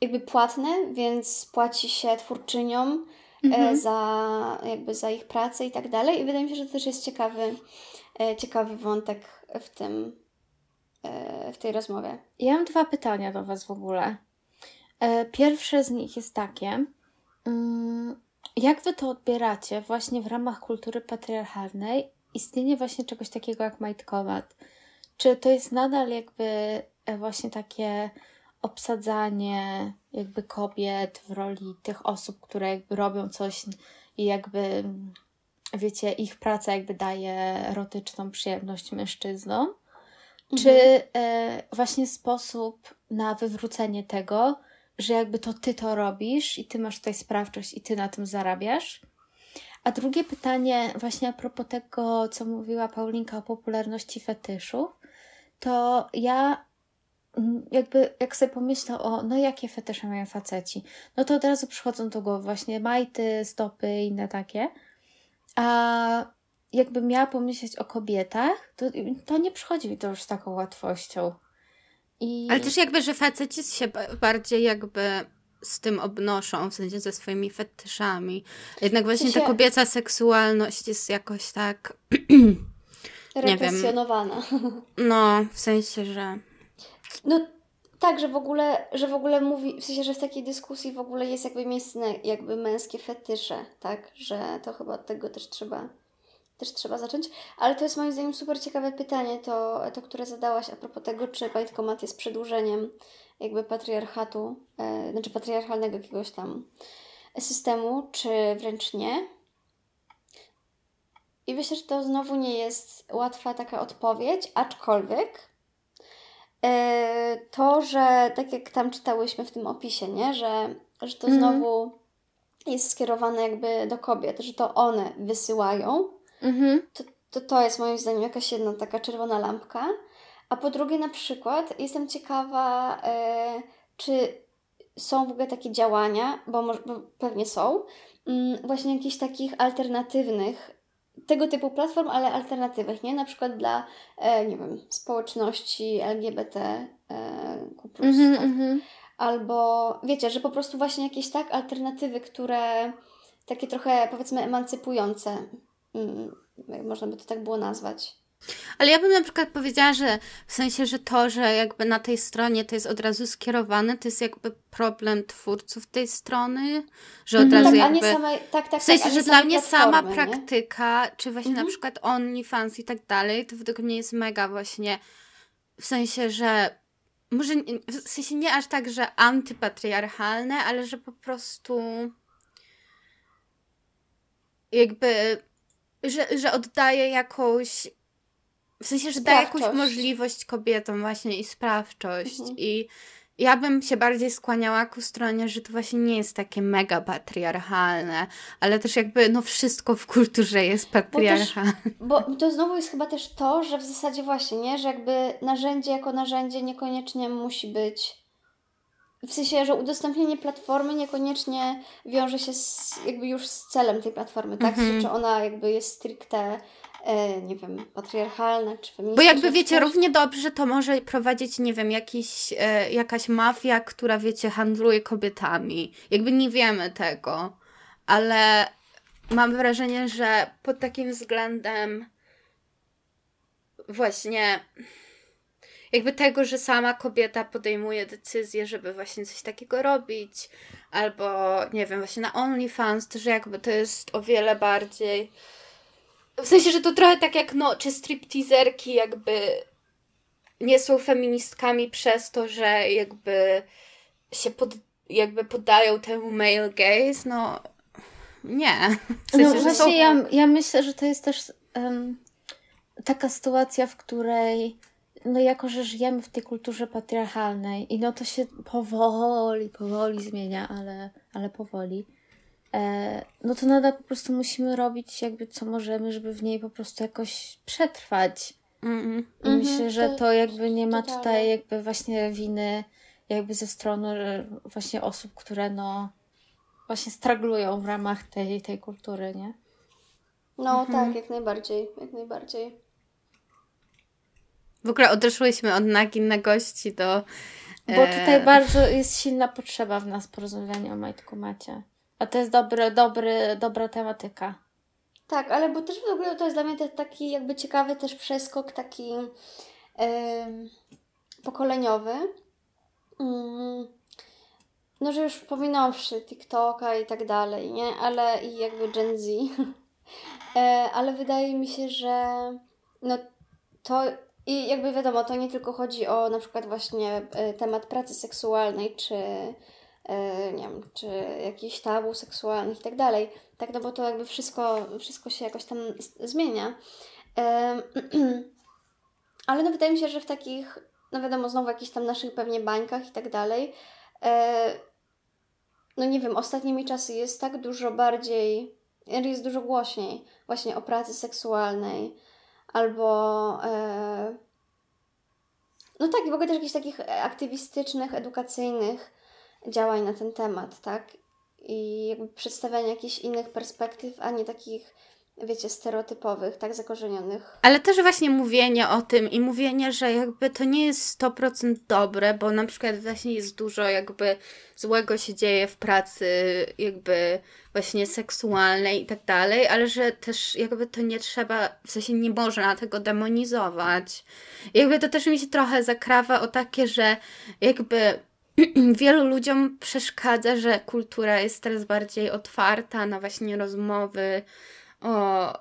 jakby płatne, więc płaci się twórczyniom
Mhm.
za, jakby za ich pracę i tak dalej. I wydaje mi się, że to też jest ciekawy, e, ciekawy wątek w tym, e, w tej rozmowie.
Ja mam dwa pytania do Was w ogóle. E, Pierwsze z nich jest takie. mm, Jak Wy to odbieracie właśnie w ramach kultury patriarchalnej? Istnienie właśnie czegoś takiego jak majtkomat. Czy to jest nadal jakby e, właśnie takie obsadzanie jakby kobiet w roli tych osób, które jakby robią coś i jakby wiecie, ich praca jakby daje erotyczną przyjemność mężczyznom? Czy e, właśnie sposób na wywrócenie tego, że jakby to ty to robisz i ty masz tutaj sprawczość i ty na tym zarabiasz? A drugie pytanie, właśnie a propos tego, co mówiła Paulinka o popularności fetyszów, to ja jakby, jak sobie pomyślę o, no jakie fetysze mają faceci, no to od razu przychodzą do głowy właśnie majty, stopy i inne takie. A jakbym miała pomyśleć o kobietach, to, to nie przychodzi mi to już z taką łatwością. I...
Ale też jakby, że faceci się ba- bardziej jakby z tym obnoszą, w sensie ze swoimi fetyszami. Jednak właśnie ta kobieca seksualność jest jakoś tak, [CLEARS THROAT] Nie wiem.
Represjonowana.
no, w sensie, że...
No tak, że w ogóle, że w ogóle mówi, w sensie, że w takiej dyskusji w ogóle jest jakby miejsce jakby męskie fetysze, tak? Że to chyba od tego też trzeba, też trzeba zacząć. Ale to jest moim zdaniem super ciekawe pytanie, to, to które zadałaś a propos tego, czy bajtkomat jest przedłużeniem jakby patriarchatu, e, znaczy patriarchalnego jakiegoś tam systemu, czy wręcz nie. I myślę, że to znowu nie jest łatwa taka odpowiedź, aczkolwiek to, że tak jak tam czytałyśmy w tym opisie, nie? Że, że to
Mhm.
znowu jest skierowane jakby do kobiet, że to one wysyłają,
Mhm.
to, to to jest moim zdaniem jakaś jedna taka czerwona lampka. A po drugie, na przykład, jestem ciekawa, e, czy są w ogóle takie działania, bo, może, bo pewnie są, mm, właśnie jakichś takich alternatywnych, tego typu platform, ale alternatywnych, nie? Na przykład dla, e, nie wiem, społeczności LGBT, e, Q+,
Mhm,
tak?
mhm.
Albo wiecie, że po prostu właśnie jakieś tak alternatywy, które takie trochę powiedzmy emancypujące, mm, można by to tak było nazwać.
Ale ja bym na przykład powiedziała, że w sensie, że to, że jakby na tej stronie to jest od razu skierowane, to jest jakby problem twórców tej strony, że od
Mhm.
razu
Tak,
jakby...
nie samej, tak, tak,
W sensie,
tak,
że dla mnie sama
nie?
praktyka, czy właśnie
Mhm.
na przykład OnlyFans i tak dalej, to według mnie jest mega właśnie w sensie, że może w sensie nie aż tak, że antypatriarchalne, ale że po prostu jakby, że, że oddaje jakąś w sensie, że daje jakąś możliwość kobietom właśnie i sprawczość
Mhm.
i ja bym się bardziej skłaniała ku stronie, że to właśnie nie jest takie mega patriarchalne, ale też jakby no wszystko w kulturze jest patriarchalne.
Bo to znowu jest chyba też to, że w zasadzie właśnie, nie? Że jakby narzędzie jako narzędzie niekoniecznie musi być. W sensie, że udostępnienie platformy niekoniecznie wiąże się z, jakby już z celem tej platformy, tak?
Mhm.
Czy ona jakby jest stricte, nie wiem, patriarchalna, czy
Bo
feministyczna.
jakby wiecie, równie dobrze to może prowadzić, nie wiem, jakiś, e, jakaś mafia, która wiecie, handluje kobietami. Jakby nie wiemy tego, ale mam wrażenie, że pod takim względem właśnie jakby tego, że sama kobieta podejmuje decyzję, żeby właśnie coś takiego robić, albo nie wiem, właśnie na OnlyFans, to że jakby to jest o wiele bardziej. W sensie, że to trochę tak jak, no, czy stripteaserki jakby nie są feministkami przez to, że jakby się pod, jakby poddają temu male gaze, no nie. W sensie,
No właśnie,
są...
ja, ja myślę, że to jest też em, taka sytuacja, w której no jako, że żyjemy w tej kulturze patriarchalnej i no to się powoli, powoli zmienia, ale, ale powoli, no to nadal po prostu musimy robić jakby co możemy, żeby w niej po prostu jakoś przetrwać.
Mm.
I
Mhm,
myślę, że
to-
jakby nie ma tutaj jakby właśnie winy jakby ze strony e, właśnie osób, które no właśnie straglują w ramach tej, tej kultury, nie?
No
Mhm.
tak, jak najbardziej, jak najbardziej.
W ogóle odeszłyśmy od nagin na gości do...
Bo
e,
tutaj bardzo jest silna potrzeba w nas porozmawiania o Majtku Macie. A to jest dobry, dobry, dobra tematyka.
Tak, ale bo też w ogóle to jest dla mnie taki jakby ciekawy też przeskok taki em, pokoleniowy. Mm, no, że już pominąwszy TikToka i tak dalej, nie? Ale i jakby Gen Z. [LAUGHS] E, ale wydaje mi się, że no to i jakby wiadomo, to nie tylko chodzi o na przykład właśnie e, temat pracy seksualnej, czy nie wiem, czy jakichś tabu seksualnych i tak dalej. Tak, no bo to jakby wszystko, wszystko się jakoś tam zmienia. Em, [CLEARS THROAT] ale no wydaje mi się, że w takich, no wiadomo, znowu jakichś tam naszych pewnie bańkach i tak dalej, e, no nie wiem, ostatnimi czasy jest tak dużo bardziej, jest dużo głośniej właśnie o pracy seksualnej albo e, no tak, i w ogóle też jakichś takich aktywistycznych, edukacyjnych działań na ten temat, tak? I jakby przedstawiania jakichś innych perspektyw, a nie takich, wiecie, stereotypowych, tak zakorzenionych.
Ale też właśnie mówienie o tym i mówienie, że jakby to nie jest 100% dobre, bo na przykład właśnie jest dużo jakby złego się dzieje w pracy, jakby właśnie seksualnej i tak dalej, ale że też jakby to nie trzeba, w sensie nie można tego demonizować. I jakby to też mi się trochę zakrawa o takie, że jakby [CLEARS THROAT] wielu ludziom przeszkadza, że kultura jest teraz bardziej otwarta na właśnie rozmowy o,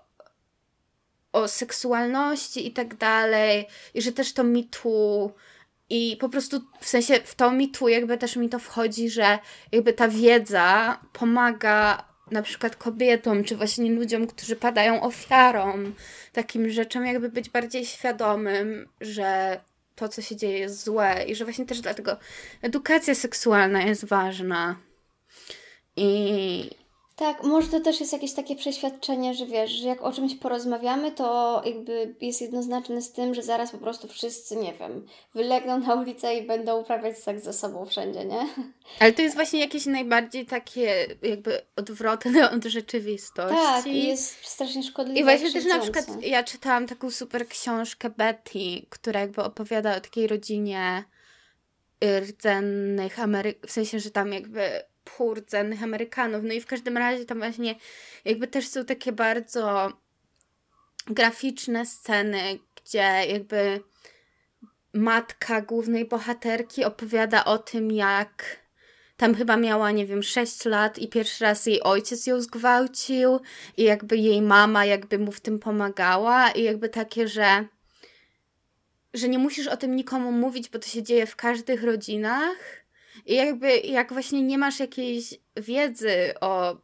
o seksualności i tak dalej, i że też to mi tu i po prostu w sensie w to mi tu jakby też mi to wchodzi, że jakby ta wiedza pomaga na przykład kobietom, czy właśnie ludziom, którzy padają ofiarą takim rzeczom, jakby być bardziej świadomym, że to, co się dzieje, jest złe i że właśnie też dlatego edukacja seksualna jest ważna. I
Tak, może to też jest jakieś takie przeświadczenie, że wiesz, że jak o czymś porozmawiamy, to jakby jest jednoznaczne z tym, że zaraz po prostu wszyscy, nie wiem, wylegną na ulicę i będą uprawiać seks ze sobą wszędzie, nie?
Ale to jest właśnie jakieś najbardziej takie jakby odwrotne od rzeczywistości.
Tak, i jest strasznie szkodliwe.
I właśnie też na przykład ja czytałam taką super książkę Betty, która jakby opowiada o takiej rodzinie rdzennych Amerykanów, w sensie, że tam jakby rdzennych Amerykanów. No i w każdym razie tam właśnie jakby też są takie bardzo graficzne sceny, gdzie jakby matka głównej bohaterki opowiada o tym, jak tam chyba miała, nie wiem, 6 lat i pierwszy raz jej ojciec ją zgwałcił i jakby jej mama jakby mu w tym pomagała i jakby takie, że że nie musisz o tym nikomu mówić, bo to się dzieje w każdych rodzinach i jakby jak właśnie nie masz jakiejś wiedzy o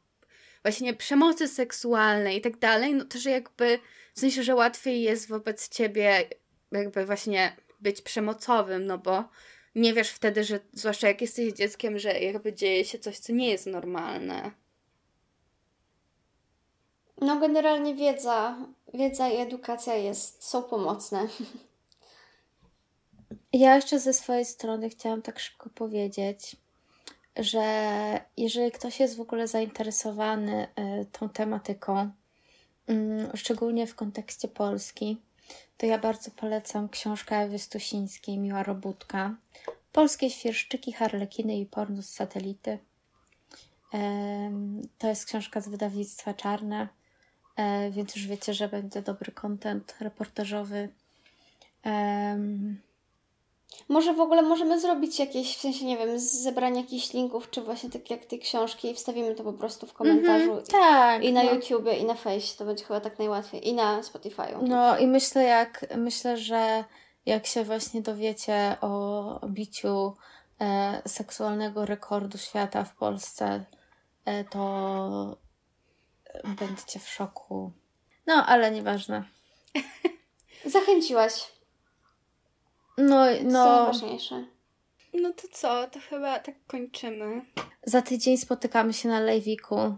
właśnie przemocy seksualnej i tak dalej, no to że jakby w sensie, że łatwiej jest wobec ciebie jakby właśnie być przemocowym, no bo nie wiesz wtedy, że zwłaszcza jak jesteś dzieckiem, że jakby dzieje się coś, co nie jest normalne.
No generalnie wiedza, wiedza i edukacja jest, są pomocne. [LAUGHS]
Ja jeszcze ze swojej strony chciałam tak szybko powiedzieć, że jeżeli ktoś jest w ogóle zainteresowany y, tą tematyką, mm, szczególnie w kontekście Polski, to ja bardzo polecam książkę Ewy Stusińskiej, Miła Robótka. Polskie świerszczyki, harlekiny i porno z satelity. To jest książka z wydawnictwa Czarne, e, więc już wiecie, że będzie dobry content reportażowy.
Może w ogóle możemy zrobić jakieś, w sensie, nie wiem, zebranie jakichś linków, czy właśnie tak jak tej książki i wstawimy to po prostu w komentarzu.
Mhm, tak.
I na
no.
YouTubie, i na Face, to będzie chyba tak najłatwiej. I na Spotify'u.
No i myślę, jak myślę, że jak się właśnie dowiecie o biciu e, seksualnego rekordu świata w Polsce, e, to będziecie w szoku. No, ale nieważne. [LAUGHS]
Zachęciłaś.
No,
To jest
no
najważniejsze.
No to co, to chyba tak kończymy.
za tydzień spotykamy się na Lejwiku.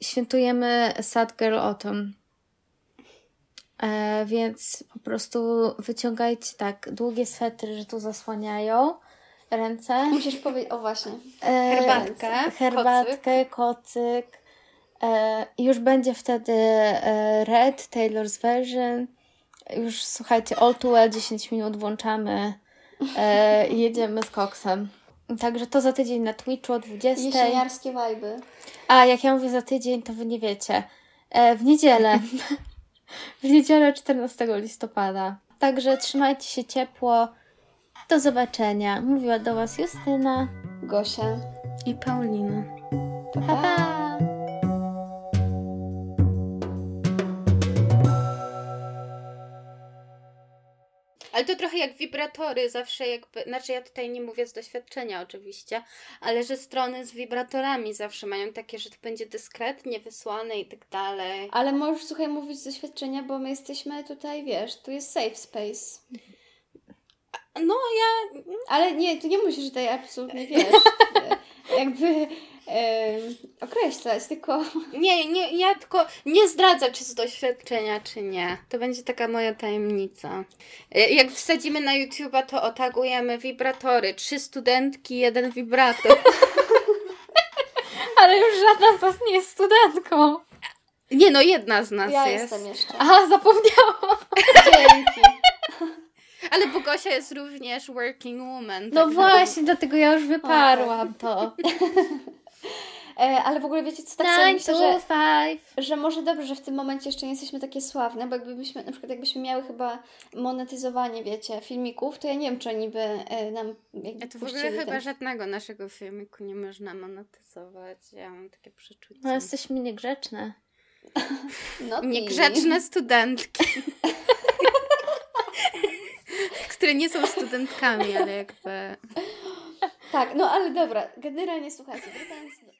Świętujemy Sad Girl Autumn. E, więc po prostu wyciągajcie tak długie swetry, że tu zasłaniają ręce.
Musisz powiedzieć, o właśnie.
E,
Herbatkę,
herbatkę, kocyk. E, już będzie wtedy e, Red, Taylor's Version. Już słuchajcie, All Too Well 10 minut włączamy e, i jedziemy z koksem. Także to za tydzień na Twitchu o 20.
Jesieniarskie wajby.
A jak ja mówię za tydzień, to wy nie wiecie. E, w niedzielę. [LAUGHS] w niedzielę 14 listopada. Także trzymajcie się ciepło. Do zobaczenia. Mówiła do Was Justyna.
Gosia.
I Paulina.
Pa,
Pa,
pa.
Ale to trochę jak wibratory, zawsze jakby, znaczy ja tutaj nie mówię z doświadczenia oczywiście, ale że strony z wibratorami zawsze mają takie, że to będzie dyskretnie wysłane i tak dalej.
Ale możesz, słuchaj, mówić z doświadczenia, bo my jesteśmy tutaj, wiesz, tu jest safe space.
No ja,
Ale nie, tu nie musisz tutaj absolutnie, [LAUGHS] wiesz, jakby określać, tylko [LAUGHS]
nie, nie, ja tylko nie zdradzę, czy z doświadczenia, czy nie. To będzie taka moja tajemnica. E, Jak wsadzimy na YouTube'a, to otagujemy wibratory. Trzy studentki, jeden wibrator. [LAUGHS]
Ale już żadna z Was nie jest studentką.
Nie no, jedna z nas
ja
jest.
jestem jeszcze.
A, zapomniałam. [LAUGHS]
Dzięki.
Ale Bogosia jest również working woman.
No
tak
właśnie, dlatego ja już wyparłam to.
E, ale w ogóle wiecie co, tak sobie myślę, że,
five.
że może dobrze, że w tym momencie jeszcze nie jesteśmy takie sławne, bo jakbyśmy, na przykład jakbyśmy miały chyba monetyzowanie, wiecie, filmików, to ja nie wiem, czy oni by e, nam jakby
Ja to w ogóle chyba
ten...
żadnego naszego filmiku nie można monetyzować. Ja mam takie przeczucie.
No jesteśmy niegrzeczne. [LAUGHS]
No,
Niegrzeczne studentki. [LAUGHS] które nie są studentkami, ale jakby...
Tak, no ale dobra, generalnie słuchajcie, wracając.